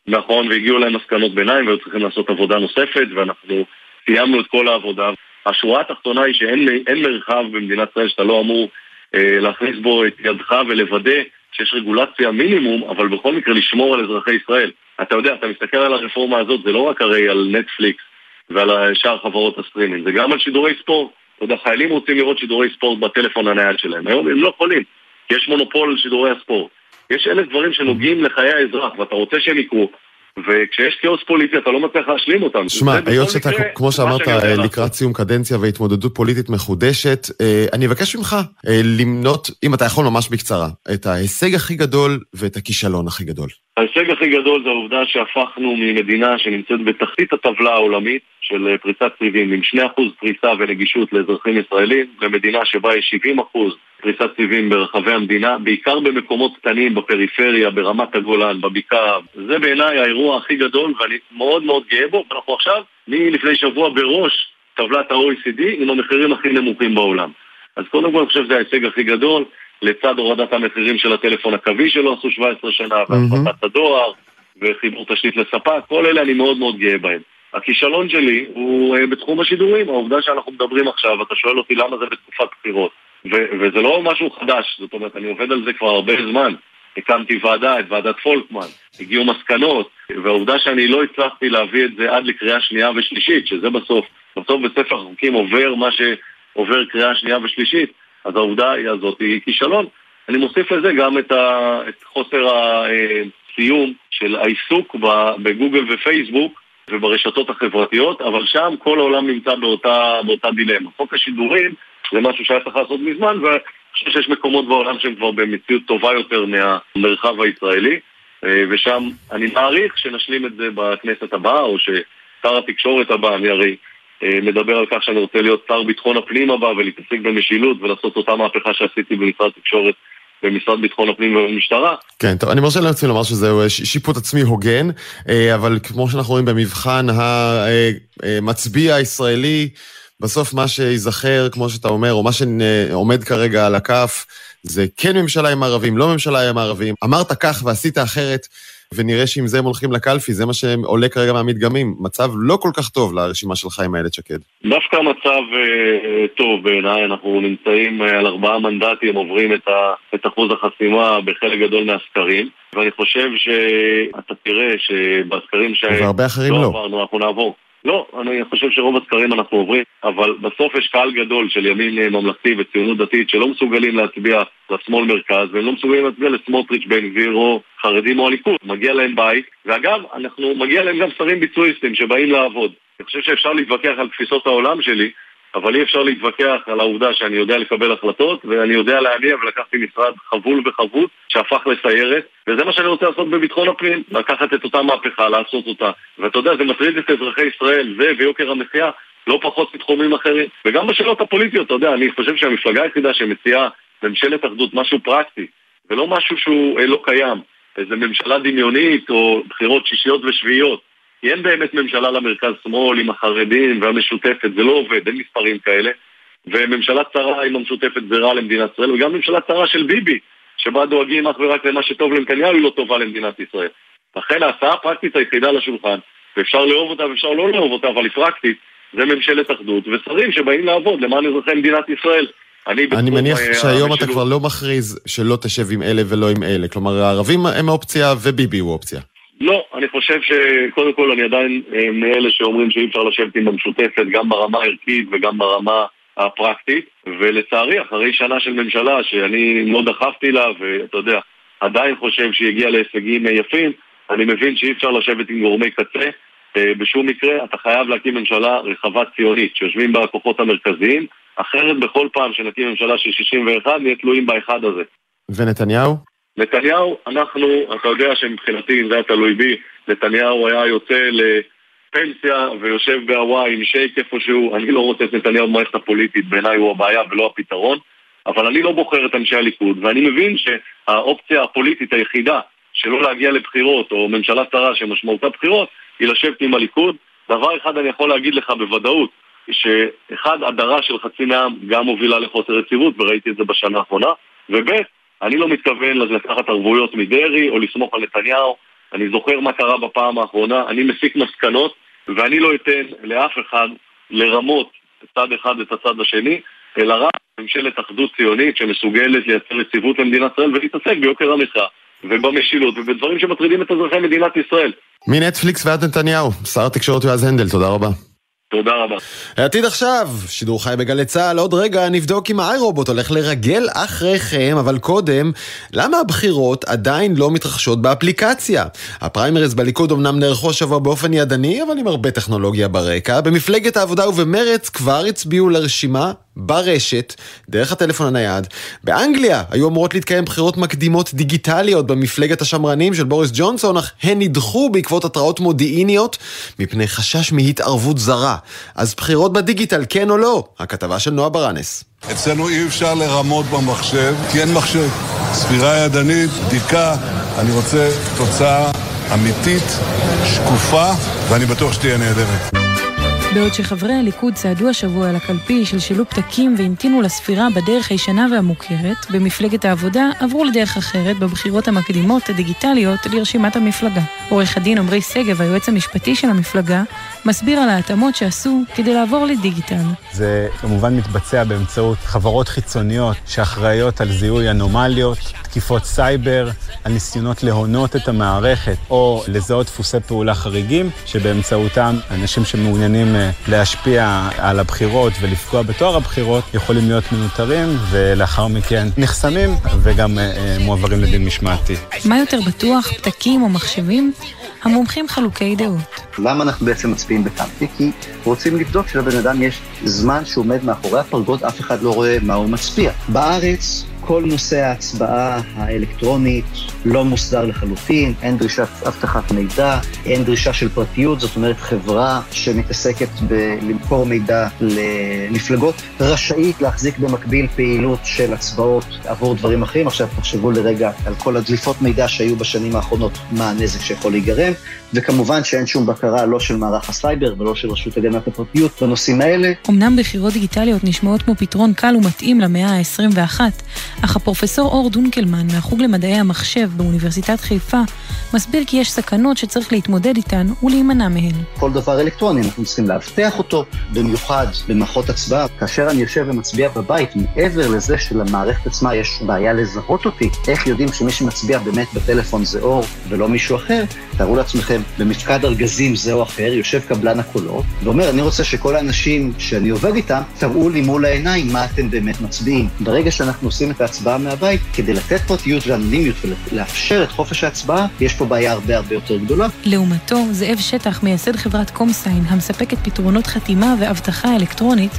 נכון, והגיעו להם מסקנות ביניים והיו צריכים לעשות עבודה נוספת, ואנחנו סיימנו את כל העבודה. השורה התחתונה היא שאין מרחב במדינת ישראל שאתה לא אמור אה, להכניס בו את ידך ולוודא שיש רגולציה מינימום, אבל בכל מקרה לשמור על אזרחי ישראל. אתה יודע, אתה מסתכל על הרפורמה הזאת, זה לא רק הרי על נטפליקס ועל שאר חברות הסטרימינג, זה גם על שידורי ספורט. אתה יודע, חיילים רוצים לראות שידורי ספורט בטלפון הנייד שלהם. היום הם לא יכולים, כי יש מונופול על שידורי הספורט. יש אלף דברים שנוגעים לחיי האזרח, ואתה רוצה שהם יקרו, וכשיש כאוס פוליטי אתה לא מצליח להשלים אותם. שמע, היות שאתה, כמו שאמרת, לקראת סיום קדנציה והתמודדות פוליטית מחודשת, אה, אני אבקש ממך אה, למנות, אם אתה יכול ממש בקצרה, את ההישג הכי גדול ואת הכישלון הכי גדול. ההישג הכי גדול זה העובדה שהפכנו ממדינה שנמצאת בתחתית הטבלה העולמית של אה, פריצת סיבים עם 2% פריסה ונגישות לאזרחים ישראלים, למדינה שבה יש 70% פריסת סיבים ברחבי המדינה, בעיקר במקומות קטנים בפריפריה, ברמת הגולן, בבקעה. זה בעיניי האירוע הכי גדול ואני מאוד מאוד גאה בו, ואנחנו עכשיו, מלפני שבוע בראש טבלת ה-OECD עם המחירים הכי נמוכים בעולם. אז קודם כל אני חושב שזה ההישג הכי גדול. לצד הורדת המחירים של הטלפון הקווי שלו עשו 17 שנה, והפחתת הדואר, וחיבור תשתית לספק, כל אלה אני מאוד מאוד גאה בהם. הכישלון שלי הוא uh, בתחום השידורים, העובדה שאנחנו מדברים עכשיו, אתה שואל אותי למה זה בתקופת בחירות. וזה לא משהו חדש, זאת אומרת, אני עובד על זה כבר הרבה זמן. הקמתי ועדה, את ועדת פולקמן, הגיעו מסקנות, והעובדה שאני לא הצלחתי להביא את זה עד לקריאה שנייה ושלישית, שזה בסוף, בסוף בספר החוקים עובר מה שעובר קריאה שנייה ושלישית, אז העובדה הזאת היא כישלון. אני מוסיף לזה גם את, ה, את חוסר הסיום של העיסוק בגוגל ופייסבוק וברשתות החברתיות, אבל שם כל העולם נמצא באותה, באותה דילמה. חוק השידורים זה משהו שהיה צריך לעשות מזמן, ואני חושב שיש מקומות בעולם שהם כבר במציאות טובה יותר מהמרחב הישראלי, ושם אני מעריך שנשלים את זה בכנסת הבאה, או ששר התקשורת הבא, אני הרי אה, מדבר על כך שאני רוצה להיות שר ביטחון הפנים הבא ולהתעסק במשילות ולעשות אותה מהפכה שעשיתי במשרד תקשורת במשרד ביטחון הפנים ובמשטרה. כן, טוב, אני מרשה לעצמי לומר שזה אה, שיפוט עצמי הוגן, אה, אבל כמו שאנחנו רואים במבחן המצביע הישראלי, בסוף מה שייזכר, כמו שאתה אומר, או מה שעומד כרגע על הכף, זה כן ממשלה עם ערבים, לא ממשלה עם ערבים. אמרת כך ועשית אחרת, ונראה שעם זה הם הולכים לקלפי, זה מה שעולה כרגע מהמדגמים. מצב לא כל כך טוב לרשימה שלך עם איילת שקד. דווקא מצב אה, טוב בעיניי, אנחנו נמצאים אה, על ארבעה מנדטים, עוברים את, ה, את אחוז החסימה בחלק גדול מהסקרים, ואני חושב שאתה תראה שבסקרים שהרבה אחרים לא, לא עברנו, אנחנו נעבור. לא, אני חושב שרוב הסקרים אנחנו עוברים, אבל בסוף יש קהל גדול של ימין ממלכתי וציונות דתית שלא מסוגלים להצביע לשמאל מרכז והם לא מסוגלים להצביע לסמוטריץ' בן גביר או חרדים או הליכוד. מגיע להם בית, ואגב, אנחנו, מגיע להם גם שרים ביצועיסטים שבאים לעבוד. אני חושב שאפשר להתווכח על תפיסות העולם שלי, אבל אי אפשר להתווכח על העובדה שאני יודע לקבל החלטות ואני יודע להניע ולקחתי משרד חבול וחבוט שהפך לסיירת וזה מה שאני רוצה לעשות בביטחון הפנים, לקחת את אותה מהפכה, לעשות אותה. ואתה יודע, זה מטריד את אזרחי ישראל, זה ויוקר המחיה לא פחות מתחומים אחרים. וגם בשאלות הפוליטיות, אתה יודע, אני חושב שהמפלגה היחידה שמציעה ממשלת אחדות, משהו פרקטי ולא משהו שהוא לא קיים. איזה ממשלה דמיונית או בחירות שישיות ושביעיות כי אין באמת ממשלה למרכז-שמאל עם החרדים והמשותפת, זה לא עובד, אין מספרים כאלה. וממשלה צרה עם המשותפת זה רע למדינת ישראל, וגם ממשלה צרה של ביבי, שבה דואגים אך ורק למה שטוב לנתניהו, היא לא טובה למדינת ישראל. לכן ההצעה הפרקטית היחידה לשולחן, ואפשר לאהוב אותה ואפשר לא לאהוב אותה, אבל היא פרקטית, זה ממשלת אחדות, ושרים שבאים לעבוד למען אזרחי מדינת ישראל. אני, אני מניח אה, שהיום אתה כבר לא מכריז שלא תשב עם אלה ולא עם אלה. כלומר, הערבים הם האופציה וביבי הוא אופציה. לא, אני חושב שקודם כל אני עדיין אה, מאלה שאומרים שאי אפשר לשבת עם המשותפת גם ברמה הערכית וגם ברמה הפרקטית ולצערי אחרי שנה של ממשלה שאני לא דחפתי לה ואתה יודע עדיין חושב שהיא הגיעה להישגים יפים אני מבין שאי אפשר לשבת עם גורמי קצה אה, בשום מקרה אתה חייב להקים ממשלה רחבה ציונית שיושבים בה הכוחות המרכזיים אחרת בכל פעם שנקים ממשלה של 61 נהיה תלויים באחד הזה ונתניהו? נתניהו, אנחנו, אתה יודע שמבחינתי, אם זה היה תלוי בי, נתניהו היה יוצא לפנסיה ויושב בהוואי עם שייק איפשהו, אני לא רוצה את נתניהו במערכת הפוליטית, בעיניי הוא הבעיה ולא הפתרון, אבל אני לא בוחר את אנשי הליכוד, ואני מבין שהאופציה הפוליטית היחידה שלא להגיע לבחירות, או ממשלה צרה שמשמעותה בחירות, היא לשבת עם הליכוד. דבר אחד אני יכול להגיד לך בוודאות, שאחד, הדרה של חצי מהעם גם מובילה לחוסר יציבות, וראיתי את זה בשנה האחרונה, וב', אני לא מתכוון לקחת ערבויות מדרעי או לסמוך על נתניהו. אני זוכר מה קרה בפעם האחרונה, אני מסיק מסקנות, ואני לא אתן לאף אחד לרמות צד אחד את הצד השני, אלא רק ממשלת אחדות ציונית שמסוגלת לייצר יציבות למדינת ישראל ולהתעסק ביוקר המחיה ובמשילות ובדברים שמטרידים את אזרחי מדינת ישראל. מנטפליקס ועד נתניהו, שר התקשורת יועז הנדל, תודה רבה. תודה רבה. העתיד עכשיו, שידור חי בגלי צה"ל, עוד רגע נבדוק אם ה iRobot הולך לרגל אחריכם, אבל קודם, למה הבחירות עדיין לא מתרחשות באפליקציה? הפריימריז בליכוד אמנם נערכו השבוע באופן ידני, אבל עם הרבה טכנולוגיה ברקע. במפלגת העבודה ובמרץ כבר הצביעו לרשימה ברשת, דרך הטלפון הנייד. באנגליה היו אמורות להתקיים בחירות מקדימות דיגיטליות במפלגת השמרנים של בוריס ג'ונסון, אך הן נדחו בעקבות התראות מודיעיניות מפני חשש מהתערבות זרה. אז בחירות בדיגיטל, כן או לא? הכתבה של נועה ברנס. אצלנו אי אפשר לרמות במחשב, כי אין מחשב. ספירה ידנית, בדיקה, אני רוצה תוצאה אמיתית, שקופה, ואני בטוח שתהיה נהדרת. בעוד שחברי הליכוד צעדו השבוע אל הקלפי, שלשלו פתקים והמתינו לספירה בדרך הישנה והמוכרת, במפלגת העבודה עברו לדרך אחרת בבחירות המקדימות הדיגיטליות לרשימת המפלגה. עורך הדין עמרי שגב, היועץ המשפטי של המפלגה, מסביר על ההתאמות שעשו כדי לעבור לדיגיטל. זה כמובן מתבצע באמצעות חברות חיצוניות שאחראיות על זיהוי אנומליות, תקיפות סייבר, על ניסיונות להונות את המערכת או לזהות דפוסי פעולה חריגים, שבאמצעותם אנשים שמעוניינים אה, להשפיע על הבחירות ולפגוע בתואר הבחירות יכולים להיות מנוטרים ולאחר מכן נחסמים וגם אה, מועברים לדין משמעתי. מה יותר בטוח, פתקים או מחשבים? המומחים חלוקי דעות. למה אנחנו בעצם מצביעים בקלפי? כי רוצים לבדוק שלבן אדם יש זמן שהוא עומד מאחורי הפרגוד, אף אחד לא רואה מה הוא מצביע. בארץ כל נושא ההצבעה האלקטרונית לא מוסדר לחלוטין, אין דרישת אבטחת מידע, אין דרישה של פרטיות, זאת אומרת חברה שמתעסקת בלמכור מידע למפלגות רשאית להחזיק במקביל פעילות של הצבעות עבור דברים אחרים. עכשיו תחשבו לרגע על כל הדליפות מידע שהיו בשנים האחרונות, מה הנזק שיכול להיגרם, וכמובן שאין שום בקרה לא של מערך הסייבר ולא של רשות הגנת הפרטיות בנושאים האלה. אמנם בחירות דיגיטליות נשמעות כמו פתרון קל ומתאים למאה ה-21, אך הפרופסור אור דונקלמן מהחוג למדעי המחשב באוניברסיטת חיפה מסביר כי יש סכנות שצריך להתמודד איתן ולהימנע מהן. כל דבר אלקטרוני, אנחנו צריכים לאבטח אותו, במיוחד במערכות הצבעה. כאשר אני יושב ומצביע בבית, מעבר לזה שלמערכת עצמה יש בעיה לזהות אותי, איך יודעים שמי שמצביע באמת בטלפון זה אור ולא מישהו אחר, תארו לעצמכם, במפקד ארגזים זה או אחר, יושב קבלן הקולות, ואומר, אני רוצה שכל האנשים שאני עובד איתם, תראו לי מול העיניים מה אתם באמת מצביעים. ברגע שאנחנו עושים את ההצבעה מהבית, כדי לתת פרטיות ואנונימיות ולאפשר את חופש ההצבעה, יש פה בעיה הרבה הרבה יותר גדולה. לעומתו, זאב שטח, מייסד חברת קומסיין, המספקת פתרונות חתימה ואבטחה אלקטרונית,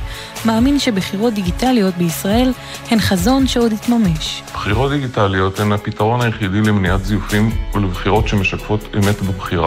מאמין שבחירות דיגיטליות בישראל הן חזון שעוד יתממש. בחירות דיגיטליות הן הפתרון היחידי למניעת זיופים ולבחירות שמשקפות אמת בבחירה.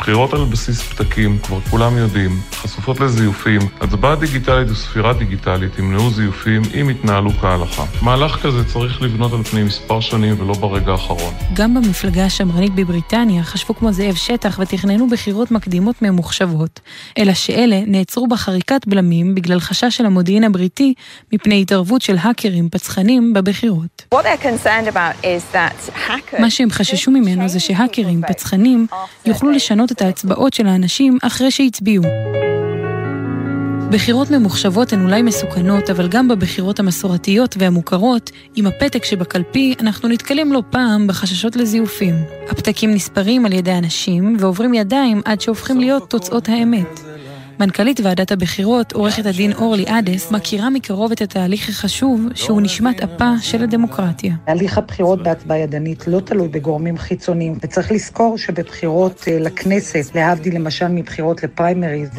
בחירות על בסיס פתקים, כבר כולם יודעים, חשופות לזיופים, הצבעה דיגיטלית וספירה דיגיטלית ימנעו זיופים אם יתנהלו כהלכה. מהלך כזה צריך לבנות על פני מספר שנים ולא ברגע האחרון. גם במפלגה השמרנית בבריטניה חשבו כמו זאב שטח ותכננו בחירות מקדימות ממוחשבות, אלא שאלה נעצרו בחריקת בלמים בגלל חשש של המודיעין הבריטי מפני התערבות של האקרים פצחנים בבחירות. מה שהם חששו ממנו זה שהאקרים פצחנים יוכלו לשנות את ההצבעות של האנשים אחרי שהצביעו. בחירות ממוחשבות הן אולי מסוכנות, אבל גם בבחירות המסורתיות והמוכרות, עם הפתק שבקלפי, אנחנו נתקלים לא פעם בחששות לזיופים. הפתקים נספרים על ידי אנשים ועוברים ידיים עד שהופכים להיות תוצאות האמת. מנכ"לית ועדת הבחירות, עורכת הדין אורלי אדס, מכירה מקרוב את התהליך החשוב שהוא נשמת אפה של הדמוקרטיה. הליך הבחירות בהצבעה ידנית לא תלוי בגורמים חיצוניים, וצריך לזכור שבבחירות לכנסת, להבדיל למשל מבחירות לפריימריז,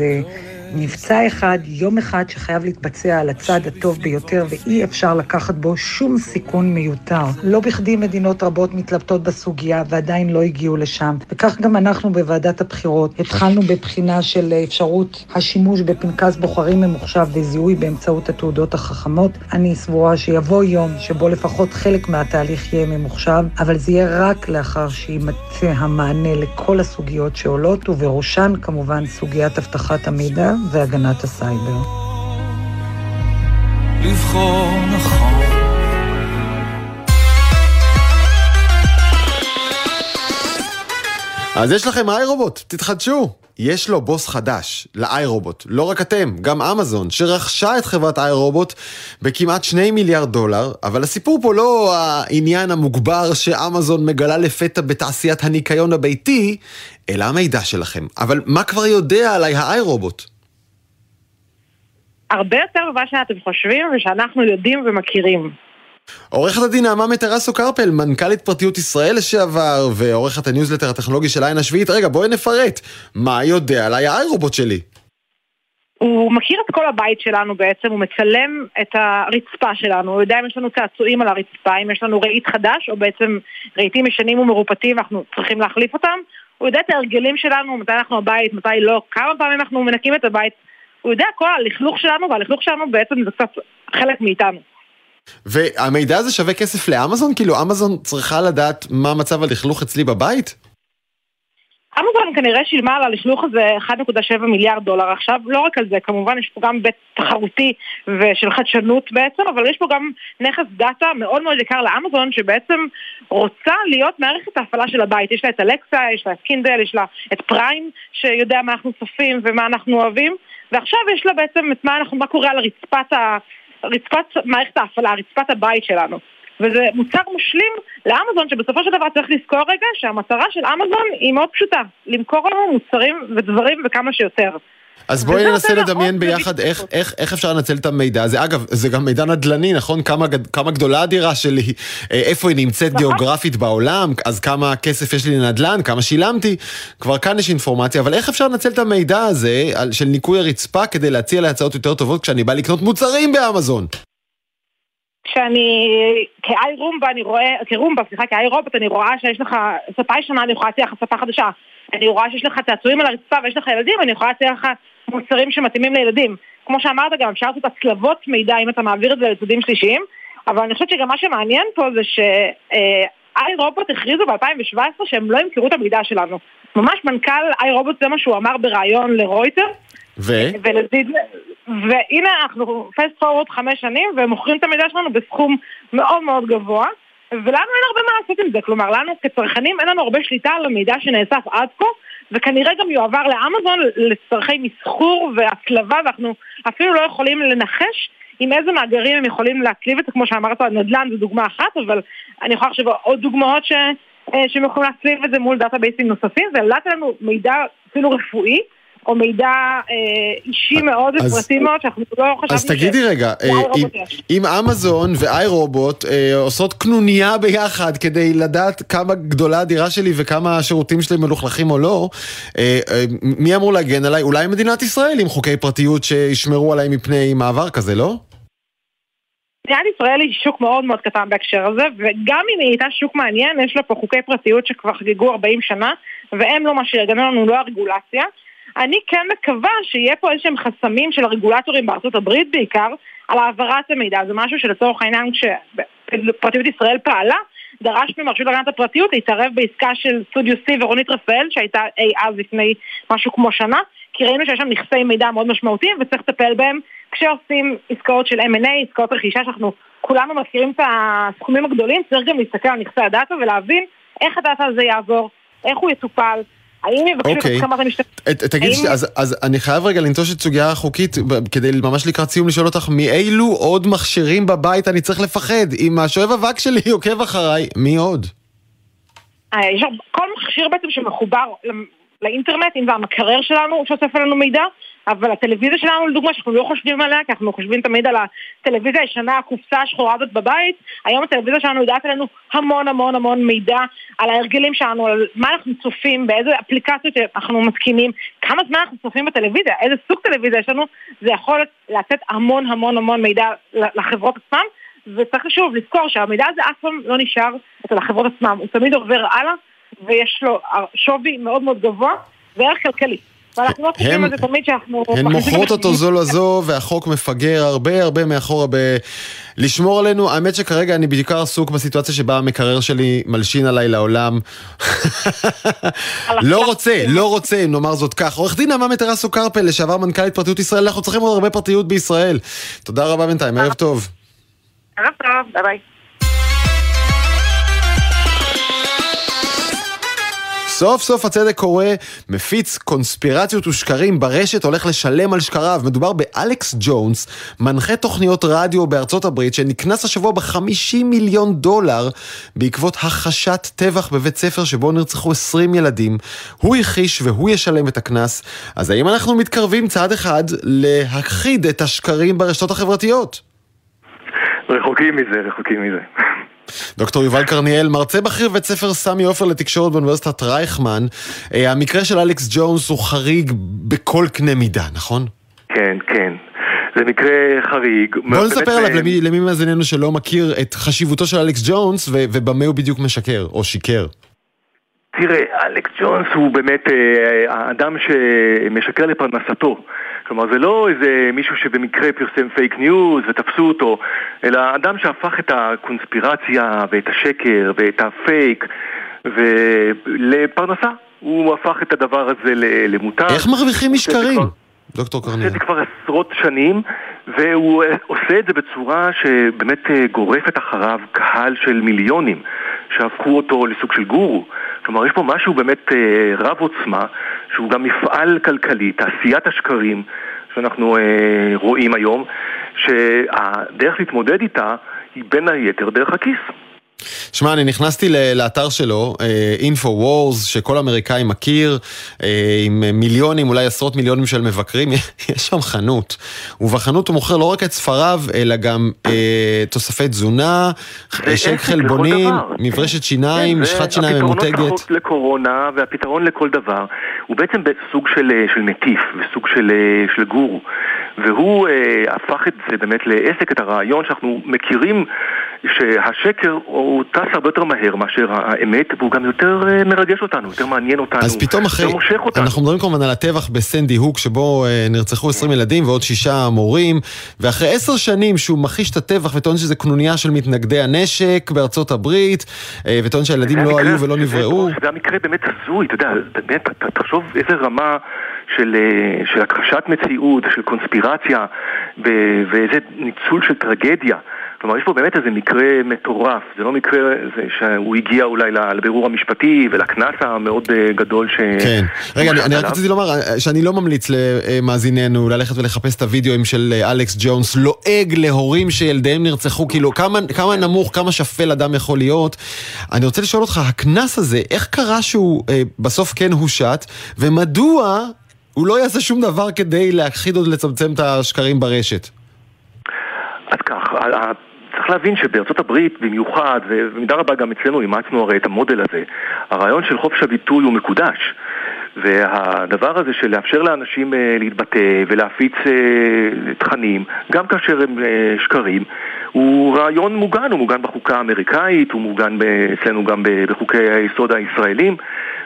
מבצע אחד, יום אחד שחייב להתבצע על הצד הטוב ביותר ואי אפשר לקחת בו שום סיכון מיותר. לא בכדי מדינות רבות מתלבטות בסוגיה ועדיין לא הגיעו לשם. וכך גם אנחנו בוועדת הבחירות התחלנו בבחינה של אפשרות השימוש בפנקס בוחרים ממוחשב וזיהוי באמצעות התעודות החכמות. אני סבורה שיבוא יום שבו לפחות חלק מהתהליך יהיה ממוחשב, אבל זה יהיה רק לאחר שיימצא המענה לכל הסוגיות שעולות, ובראשן כמובן סוגיית אבטחת המידע והגנת הסייבר. לבחור נכון אז יש לכם iRobot, תתחדשו. יש לו בוס חדש, ל iRobot. לא רק אתם, גם אמזון, שרכשה את חברת iRobot בכמעט 2 מיליארד דולר, אבל הסיפור פה לא העניין המוגבר שאמזון מגלה לפתע בתעשיית הניקיון הביתי, אלא המידע שלכם. אבל מה כבר יודע עליי ה iRobot? הרבה יותר ממה שאתם חושבים ושאנחנו יודעים ומכירים. עורכת הדין נעמה מטרסו קרפל, מנכ"לית פרטיות ישראל לשעבר, ועורכת הניוזלטר הטכנולוגי של העין השביעית. רגע, בואי נפרט. מה יודע עליי האיירובוט שלי? הוא מכיר את כל הבית שלנו בעצם, הוא מצלם את הרצפה שלנו, הוא יודע אם יש לנו צעצועים על הרצפה, אם יש לנו רהיט חדש, או בעצם רהיטים ישנים ומרופטים ואנחנו צריכים להחליף אותם. הוא יודע את ההרגלים שלנו, מתי אנחנו בבית, מתי לא, כמה פעמים אנחנו מנקים את הבית. הוא יודע כל הלכלוך שלנו, והלכלוך שלנו בעצם זה קצת חלק מאיתנו. והמידע הזה שווה כסף לאמזון? כאילו אמזון צריכה לדעת מה מצב הלכלוך אצלי בבית? אמזון כנראה שילמה על הלכלוך הזה 1.7 מיליארד דולר עכשיו, לא רק על זה, כמובן יש פה גם בית תחרותי ושל חדשנות בעצם, אבל יש פה גם נכס דאטה מאוד מאוד יקר לאמזון שבעצם רוצה להיות מערכת ההפעלה של הבית. יש לה את אלקסה, יש לה את קינדל, יש לה את פריים שיודע מה אנחנו צופים ומה אנחנו אוהבים, ועכשיו יש לה בעצם את מה, אנחנו, מה קורה על רצפת ה... רצפת מערכת ההפעלה, רצפת הבית שלנו. וזה מוצר משלים לאמזון, שבסופו של דבר צריך לזכור רגע שהמטרה של אמזון היא מאוד פשוטה, למכור לנו מוצרים ודברים וכמה שיותר. אז בואי ננסה לדמיין ביחד איך, איך, איך אפשר לנצל את המידע הזה. אגב, זה גם מידע נדל"ני, נכון? כמה, כמה גדולה הדירה שלי, אה, איפה היא נמצאת נכון. גיאוגרפית בעולם, אז כמה כסף יש לי לנדל"ן, כמה שילמתי. כבר כאן יש אינפורמציה, אבל איך אפשר לנצל את המידע הזה של ניקוי הרצפה כדי להציע להצעות יותר טובות כשאני בא לקנות מוצרים באמזון? כשאני, כאי רומבה, אני רואה, כרומבה, סליחה, כאי רובוט, אני רואה שיש לך ספה ישנה, אני יכולה להציע לך ספה חדשה. אני רואה שיש לך צעצועים על הרצפה ויש לך ילדים, אני יכולה להציע לך מוצרים שמתאימים לילדים. כמו שאמרת גם, אפשר לעשות הצלבות מידע אם אתה מעביר את זה לצדדים שלישיים, אבל אני חושבת שגם מה שמעניין פה זה שאיי רובוט הכריזו ב-2017 שהם לא ימכרו את המידע שלנו. ממש מנכ"ל איי רובוט זה מה שהוא אמר בריאיון לרויטר. ו? ולזיד... והנה אנחנו פסט פורוורד חמש שנים והם מוכרים את המידע שלנו בסכום מאוד מאוד גבוה ולנו אין הרבה מה לעשות עם זה, כלומר לנו כצרכנים אין לנו הרבה שליטה על המידע שנאסף עד כה וכנראה גם יועבר לאמזון לצורכי מסחור והצלבה ואנחנו אפילו לא יכולים לנחש עם איזה מאגרים הם יכולים להקליב את זה, כמו שאמרת, נדל"ן זו דוגמה אחת, אבל אני יכולה לחשוב עוד דוגמאות ש... אה, שהם יכולים להצליב את זה מול דאטאבייסים נוספים, ולדעת לנו מידע אפילו רפואי, או מידע אה, אישי מאוד ופרטי מאוד שאנחנו לא חשבנו ש... אז תגידי רגע, אה, אם, אם אמזון ואיי רובוט אה, עושות קנוניה ביחד כדי לדעת כמה גדולה הדירה שלי וכמה השירותים שלי מלוכלכים או לא, אה, אה, מי אמור להגן עליי? אולי מדינת ישראל עם חוקי פרטיות שישמרו עליי מפני מעבר כזה, לא? מדינת ישראל היא שוק מאוד מאוד קטן בהקשר הזה, וגם אם היא הייתה שוק מעניין, יש לה פה חוקי פרטיות שכבר חגגו 40 שנה, והם לא מה שיגנו לנו, לא הרגולציה. אני כן מקווה שיהיה פה איזשהם חסמים של הרגולטורים בארצות הברית בעיקר, על העברת המידע. זה משהו שלצורך העניין כשפרטיות ישראל פעלה, דרשנו מהרשות להגנת הפרטיות להתערב בעסקה של סטודיו C ורונית רפאל, שהייתה אי אז לפני משהו כמו שנה, כי ראינו שיש שם נכסי מידע מאוד משמעותיים וצריך לטפל בהם כשעושים עסקאות של M&A, עסקאות רכישה שאנחנו כולנו מכירים את הסכומים הגדולים, צריך גם להסתכל על נכסי הדאטה ולהבין איך הדאטה הזה יעבור, איך הוא יטופל, האם יבקשו את אוקיי. הסכמת המשתתפים? תגידי, אז אני חייב רגע לנטוש את סוגיה החוקית, כדי ממש לקראת סיום לשאול אותך, מאילו עוד מכשירים בבית אני צריך לפחד? אם השואב אבק שלי עוקב אחריי, מי עוד? אה, כל מכשיר בעצם שמחובר לאינטרנט, אם זה המקרר שלנו שאוסף עלינו מידע, אבל הטלוויזיה שלנו לדוגמה שאנחנו לא חושבים עליה כי אנחנו חושבים תמיד על הטלוויזיה הישנה, הקופסה השחורה הזאת בבית היום הטלוויזיה שלנו יודעת עלינו המון המון המון מידע על ההרגלים שלנו, על מה אנחנו צופים, באיזה אפליקציות אנחנו מתקינים כמה זמן אנחנו צופים בטלוויזיה, איזה סוג טלוויזיה יש לנו זה יכול לתת המון המון המון מידע לחברות עצמם וצריך שוב לזכור שהמידע הזה אף פעם לא נשאר אצל החברות עצמם, הוא תמיד עובר הלאה ויש לו שווי מאוד מאוד גבוה וערך כלכלי. ואנחנו לא חושבים על זה תמיד שאנחנו... הן מוכרות אותו זו לזו, והחוק מפגר הרבה הרבה מאחורה ב... לשמור עלינו. האמת שכרגע אני בעיקר עסוק בסיטואציה שבה המקרר שלי מלשין עליי לעולם. לא רוצה, לא רוצה, אם נאמר זאת כך. עורך דין נעמה מטרסו קרפל, לשעבר מנכ"לית פרטיות ישראל, אנחנו צריכים עוד הרבה פרטיות בישראל. תודה רבה בינתיים, ערב טוב. ערב טוב, ביי ביי. סוף סוף הצדק קורה, מפיץ קונספירציות ושקרים ברשת, הולך לשלם על שקריו. מדובר באלכס ג'ונס, מנחה תוכניות רדיו בארצות הברית, שנקנס השבוע ב-50 מיליון דולר בעקבות הכחשת טבח בבית ספר שבו נרצחו 20 ילדים. הוא הכחיש והוא ישלם את הקנס. אז האם אנחנו מתקרבים צעד אחד להכחיד את השקרים ברשתות החברתיות? רחוקים מזה, רחוקים מזה. דוקטור יובל קרניאל, מרצה בכיר בבית ספר סמי עופר לתקשורת באוניברסיטת רייכמן. אה, המקרה של אלכס ג'ונס הוא חריג בכל קנה מידה, נכון? כן, כן. זה מקרה חריג. בוא נספר עליו למי, למי מאזיננו שלא מכיר את חשיבותו של אלכס ג'ונס ו- ובמה הוא בדיוק משקר, או שיקר. תראה, אלכס ג'ונס הוא באמת אה, האדם שמשקר לפרנסתו. כלומר, זה לא איזה מישהו שבמקרה פרסם פייק ניוז ותפסו אותו, אלא אדם שהפך את הקונספירציה ואת השקר ואת הפייק ולפרנסה. הוא הפך את הדבר הזה למותר. איך מרוויחים משקרים? דוקטור קרניאל. הוא עושה את זה כבר עשרות שנים, והוא עושה את זה בצורה שבאמת גורפת אחריו קהל של מיליונים, שהפכו אותו לסוג של גורו. כלומר, יש פה משהו באמת רב עוצמה, שהוא גם מפעל כלכלי, תעשיית השקרים שאנחנו אה, רואים היום, שהדרך להתמודד איתה היא בין היתר דרך הכיס. שמע, אני נכנסתי לאתר שלו, אינפו-וורס, uh, שכל אמריקאי מכיר, uh, עם מיליונים, אולי עשרות מיליונים של מבקרים, יש שם חנות. ובחנות הוא מוכר לא רק את ספריו, אלא גם uh, תוספי תזונה, שק חלבונים, מברשת שיניים, כן, משחת שיניים ממותגת. הפתרון לקורונה והפתרון לכל דבר הוא בעצם סוג של, של מטיף וסוג של, של גורו. והוא uh, הפך את זה באמת לעסק, את הרעיון שאנחנו מכירים שהשקר הוא טס הרבה יותר מהר מאשר האמת, והוא גם יותר uh, מרגש אותנו, יותר מעניין אותנו, אז פתאום אחרי, אנחנו מדברים כמובן על הטבח בסנדי הוק, שבו uh, נרצחו 20 ילדים ועוד שישה מורים, ואחרי עשר שנים שהוא מכחיש את הטבח וטוען שזה קנוניה של מתנגדי הנשק בארצות הברית, uh, וטוען שהילדים לא היו ולא נבראו. זה המקרה באמת הזוי, אתה יודע, באמת, תחשוב איזה רמה... של, של הכחשת מציאות, של קונספירציה ואיזה ניצול של טרגדיה. כלומר, יש פה באמת איזה מקרה מטורף, זה לא מקרה זה שהוא הגיע אולי לבירור המשפטי ולקנס המאוד אה, גדול ש... כן. רגע, אני, אני רק רציתי לומר אה, שאני לא ממליץ למאזיננו ללכת ולחפש את הוידאוים של אה, אלכס ג'ונס, לועג להורים שילדיהם נרצחו, כאילו כמה, כמה נמוך, כמה שפל אדם יכול להיות. אני רוצה לשאול אותך, הקנס הזה, איך קרה שהוא אה, בסוף כן הושת, ומדוע הוא לא יעשה שום דבר כדי להכחיד או לצמצם את השקרים ברשת? אז כך, להבין שבארצות הברית במיוחד, ובמידה רבה גם אצלנו אימצנו הרי את המודל הזה, הרעיון של חופש הביטוי הוא מקודש. והדבר הזה של לאפשר לאנשים אה, להתבטא ולהפיץ אה, תכנים, גם כאשר הם אה, שקרים, הוא רעיון מוגן, הוא מוגן בחוקה האמריקאית, הוא מוגן אצלנו גם בחוקי היסוד הישראלים.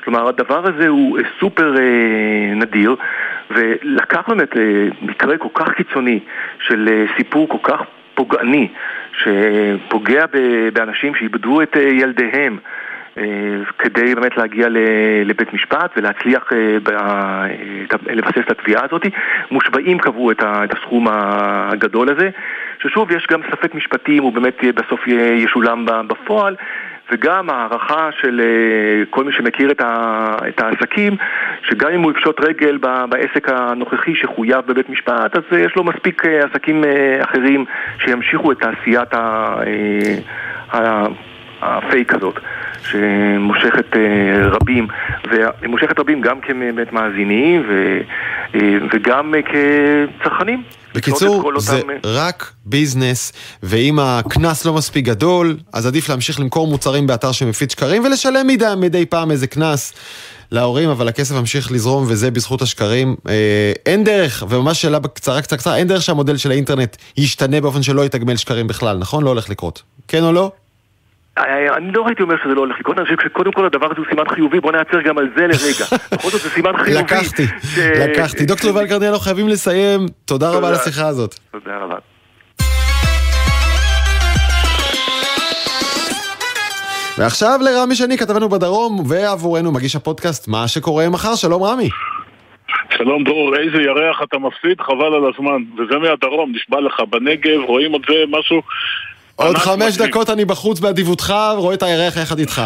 כלומר, הדבר הזה הוא סופר נדיר, ולקח באמת מקרה כל כך קיצוני של סיפור כל כך פוגעני, שפוגע באנשים שאיבדו את ילדיהם אה, כדי באמת להגיע לבית משפט ולהצליח אה, לבסס את התביעה הזאת. מושבעים קבעו את הסכום הגדול הזה, ששוב, יש גם ספק משפטי אם הוא באמת בסוף ישולם בפועל. וגם הערכה של אה, כל מי שמכיר את, העסקים, שגם אם הוא יפשוט רגל בעסק הנוכחי שחויב בבית משפט, אז יש לו מספיק עסקים אחרים שימשיכו את תעשיית הפייק הזאת. שמושכת אה, רבים, ומושכת רבים גם כבאמת מאזינים ו, אה, וגם כצרכנים. בקיצור, זה אותם... רק ביזנס, ואם הקנס לא מספיק גדול, אז עדיף להמשיך למכור מוצרים באתר שמפיץ שקרים ולשלם מדי, מדי פעם איזה קנס. להורים, אבל הכסף ממשיך לזרום וזה בזכות השקרים. אה, אין דרך, וממש שאלה בקצרה קצרה קצרה, אין דרך שהמודל של האינטרנט ישתנה באופן שלא יתגמל שקרים בכלל, נכון? לא הולך לקרות. כן או לא? אני לא הייתי אומר שזה לא הולך לקרות, אני חושב שקודם כל הדבר הזה הוא סימן חיובי, בוא נעצר גם על זה לרגע. בכל זאת זה סימן חיובי. לקחתי, לקחתי. דוקטור יובל קרניאלו, חייבים לסיים. תודה רבה על השיחה הזאת. תודה רבה. ועכשיו לרמי שני, כתבנו בדרום, ועבורנו מגיש הפודקאסט מה שקורה מחר. שלום רמי. שלום דרור, איזה ירח אתה מפסיד, חבל על הזמן. וזה מהדרום, נשבע לך, בנגב, רואים את זה משהו עוד חמש דקות אני בחוץ באדיבותך, רואה את הירח יחד איתך.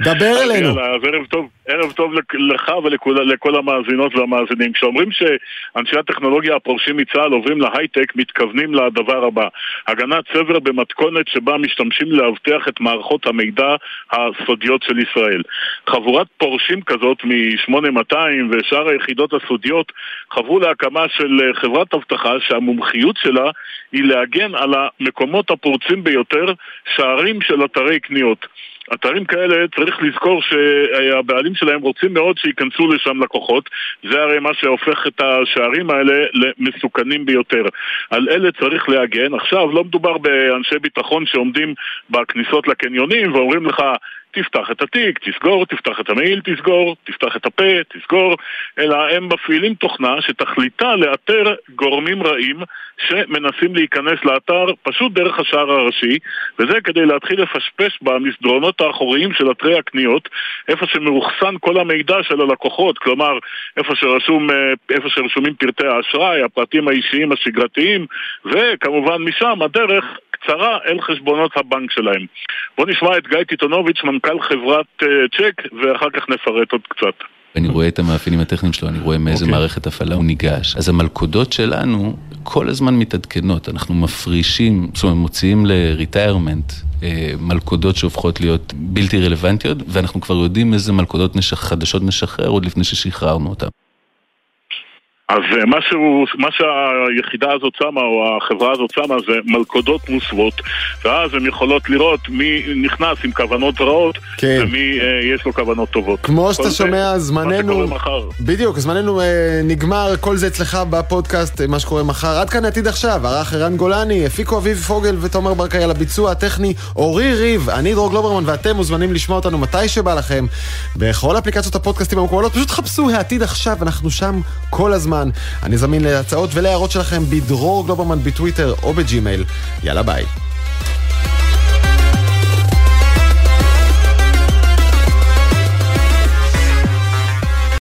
דבר אלינו. אז ערב טוב, ערב טוב לך ולכל המאזינות והמאזינים. כשאומרים שאנשי הטכנולוגיה הפורשים מצה"ל עוברים להייטק, מתכוונים לדבר הבא. הגנת סבר במתכונת שבה משתמשים לאבטח את מערכות המידע הסודיות של ישראל. חבורת פורשים כזאת מ-8200 ושאר היחידות הסודיות חברו להקמה של חברת אבטחה שהמומחיות שלה היא להגן על המקומות הפורצים ביותר, שערים של אתרי קניות. אתרים כאלה צריך לזכור שהבעלים שלהם רוצים מאוד שייכנסו לשם לקוחות. זה הרי מה שהופך את השערים האלה למסוכנים ביותר. על אלה צריך להגן. עכשיו לא מדובר באנשי ביטחון שעומדים בכניסות לקניונים ואומרים לך תפתח את התיק, תסגור, תפתח את המעיל, תסגור, תפתח את הפה, תסגור, אלא הם מפעילים תוכנה שתכליתה לאתר גורמים רעים שמנסים להיכנס לאתר פשוט דרך השער הראשי, וזה כדי להתחיל לפשפש במסדרונות האחוריים של אתרי הקניות, איפה שמאוחסן כל המידע של הלקוחות, כלומר, איפה, שרשום, אה, איפה שרשומים פרטי האשראי, הפרטים האישיים השגרתיים, וכמובן משם הדרך קצרה אל חשבונות הבנק שלהם. בואו נשמע את גיא טיטונוביץ', מנכ"ל חברת uh, צ'ק, ואחר כך נפרט עוד קצת. אני רואה את המאפיינים הטכניים שלו, אני רואה מאיזה okay. אוקיי. מערכת הפעלה הוא ניגש. אז המלכודות שלנו כל הזמן מתעדכנות, אנחנו מפרישים, זאת אומרת מוציאים ל-retirement אה, מלכודות שהופכות להיות בלתי רלוונטיות, ואנחנו כבר יודעים איזה מלכודות נשח, חדשות נשחרר עוד לפני ששחררנו אותן. אז אה, מה, שהוא, מה שהיחידה הזאת שמה, או החברה הזאת שמה, זה מלכודות מוסוות, ואז הן יכולות לראות מי נכנס עם כוונות רעות, כן. ומי אה, יש לו כוונות טובות. כמו שאתה שומע, זמננו... בדיוק, זמננו אה, נגמר, כל זה אצלך בפודקאסט, אה, מה שקורה מחר. עד כאן עתיד עכשיו, ערך ערן גולני, הפיקו אביב פוגל ותומר ברקאי על הביצוע הטכני, אורי ריב, אני דרור גלוברמן, ואתם מוזמנים לשמוע אותנו מתי שבא לכם, בכל אפליקציות הפודקאסטים המקובלות, פשוט חפשו העתיד עכשיו, אנחנו שם כל הזמן. הזמן. אני זמין להצעות ולהערות שלכם בדרור גלוברמן בטוויטר או בג'ימייל. יאללה ביי.